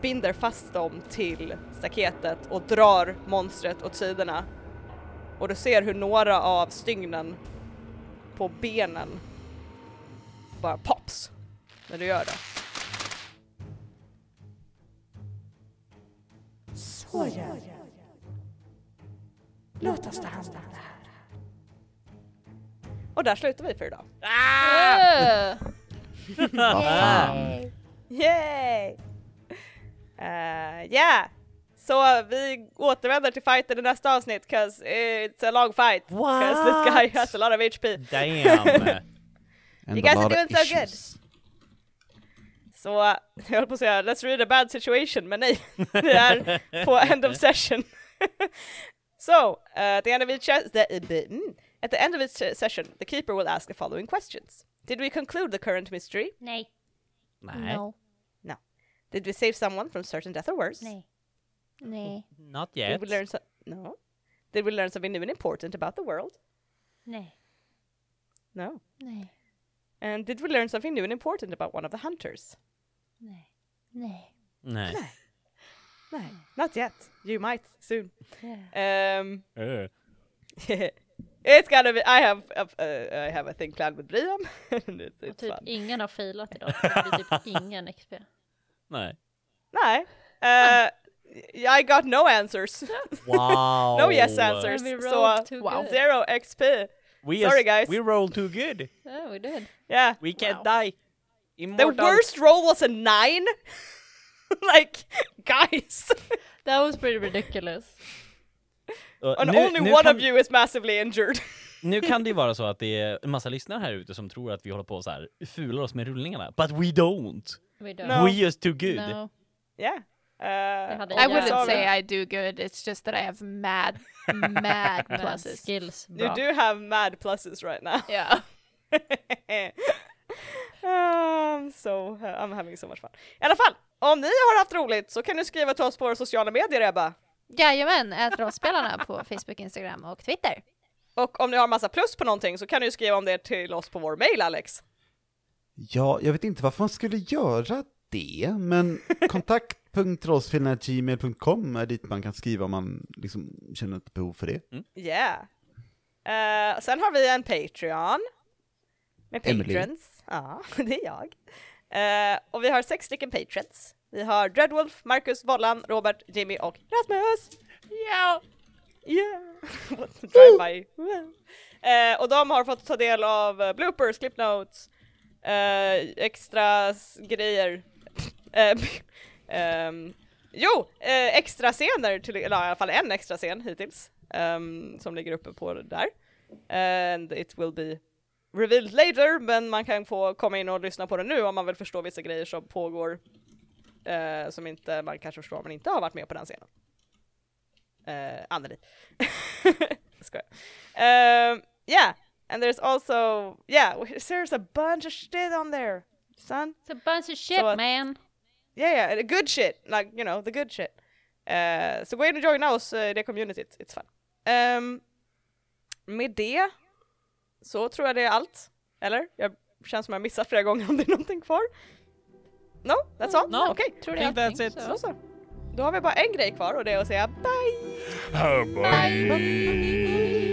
binder fast dem till staketet och drar monstret åt sidorna. Och du ser hur några av stygnen på benen bara pops när du gör det. Så gör vi. Låt oss ta hand om det här. Och där slutar vi för idag. Vad fan. Yay! Uh, yeah! Så vi återvänder till fighten i nästa avsnitt 'cause it's a long fight. 'Cause this guy has a lot of HP. Damn! You guys are doing so good. issues. Så jag höll på att säga let's read a bad situation, men nej, vi är på end of session. so, uh, at the end of each the, mm, at the end of each session, the keeper will ask the following questions. Did we conclude the current mystery? Nej, Nej, No. Did we save someone from certain death or worse? nej. Nej. not Did yet. we learn so- no? Did we learn something new and important about the world? Nej. No. Nej. And did we learn something new and important about one of the hunters? Nej. Nej. Nej. No, not yet. You might soon. Yeah. Um, Uh. it's gonna be. I have. A, uh, I have a thing planned with Brian. it's, Och it's typ fun. ingen har filat idag. Det blir typ ingen XP. Nej. Nej. Uh, I got no answers. Wow! no yes answers. We So rolled uh, too wow. good. zero XP. We Sorry, guys. We roll too good. Yeah, we did. Yeah. We can't Wow. die. The Immortal. worst roll was a nine. like, guys. That was pretty ridiculous. Uh, And nu- only nu one kan- of you is massively injured. Nu kan det ju vara så att det är en massa lyssnare här ute som tror att vi håller på och så här fular oss med rullningarna. But we don't. We don't. No. We're just too good. No. yeah. Uh, I wouldn't say I do good, it's just that I have mad, mad pluses. skills, You do have mad pluses right now. Yeah. um, so uh, I'm having so much fun. I alla fall, om ni har haft roligt så kan ni skriva till oss på våra sociala medier Ebba. Jajamän, ät rollspelarna på Facebook, Instagram och Twitter. Och om ni har massa plus på någonting så kan ni ju skriva om det till oss på vår mail Alex. Ja, jag vet inte varför man skulle göra det, men kontakt.rollspelarna.gmail.com är dit man kan skriva om man liksom känner ett behov för det. Yeah. Uh, sen har vi en Patreon. Med Emily. patrons. Ja, det är jag. Uh, och vi har sex stycken patrons. Vi har Dreadwolf, Marcus, Vollan, Robert, Jimmy och Rasmus. Ja! Yeah! Drive-by. Eh, och de har fått ta del av bloopers, clip notes, eh, extra grejer. Ehm, jo, eh, extra scener, till, eller i alla fall en extra scen hittills, ehm, som ligger uppe på där. And it will be revealed later, men man kan få komma in och lyssna på det nu om man vill förstå vissa grejer som pågår, eh, som inte man kanske förstår om man inte har varit med på den scenen. Eh, Anneli. Skojar. Um, yeah, and there's also, yeah, there's a bunch of shit on there, son. It's a bunch of shit att- man. Yeah, yeah, the good shit, like, you know, the good shit. Uh, så gå in och joina oss uh, i det communityt, it's fun. Um, med det så tror jag det är allt. Eller? Jag känns som jag missat flera gånger om det är någonting kvar. No, that's all? No. Okej, Tror det Think that's it. så så. Då har vi bara en grej kvar och det är att säga bye! Oh boy. bye.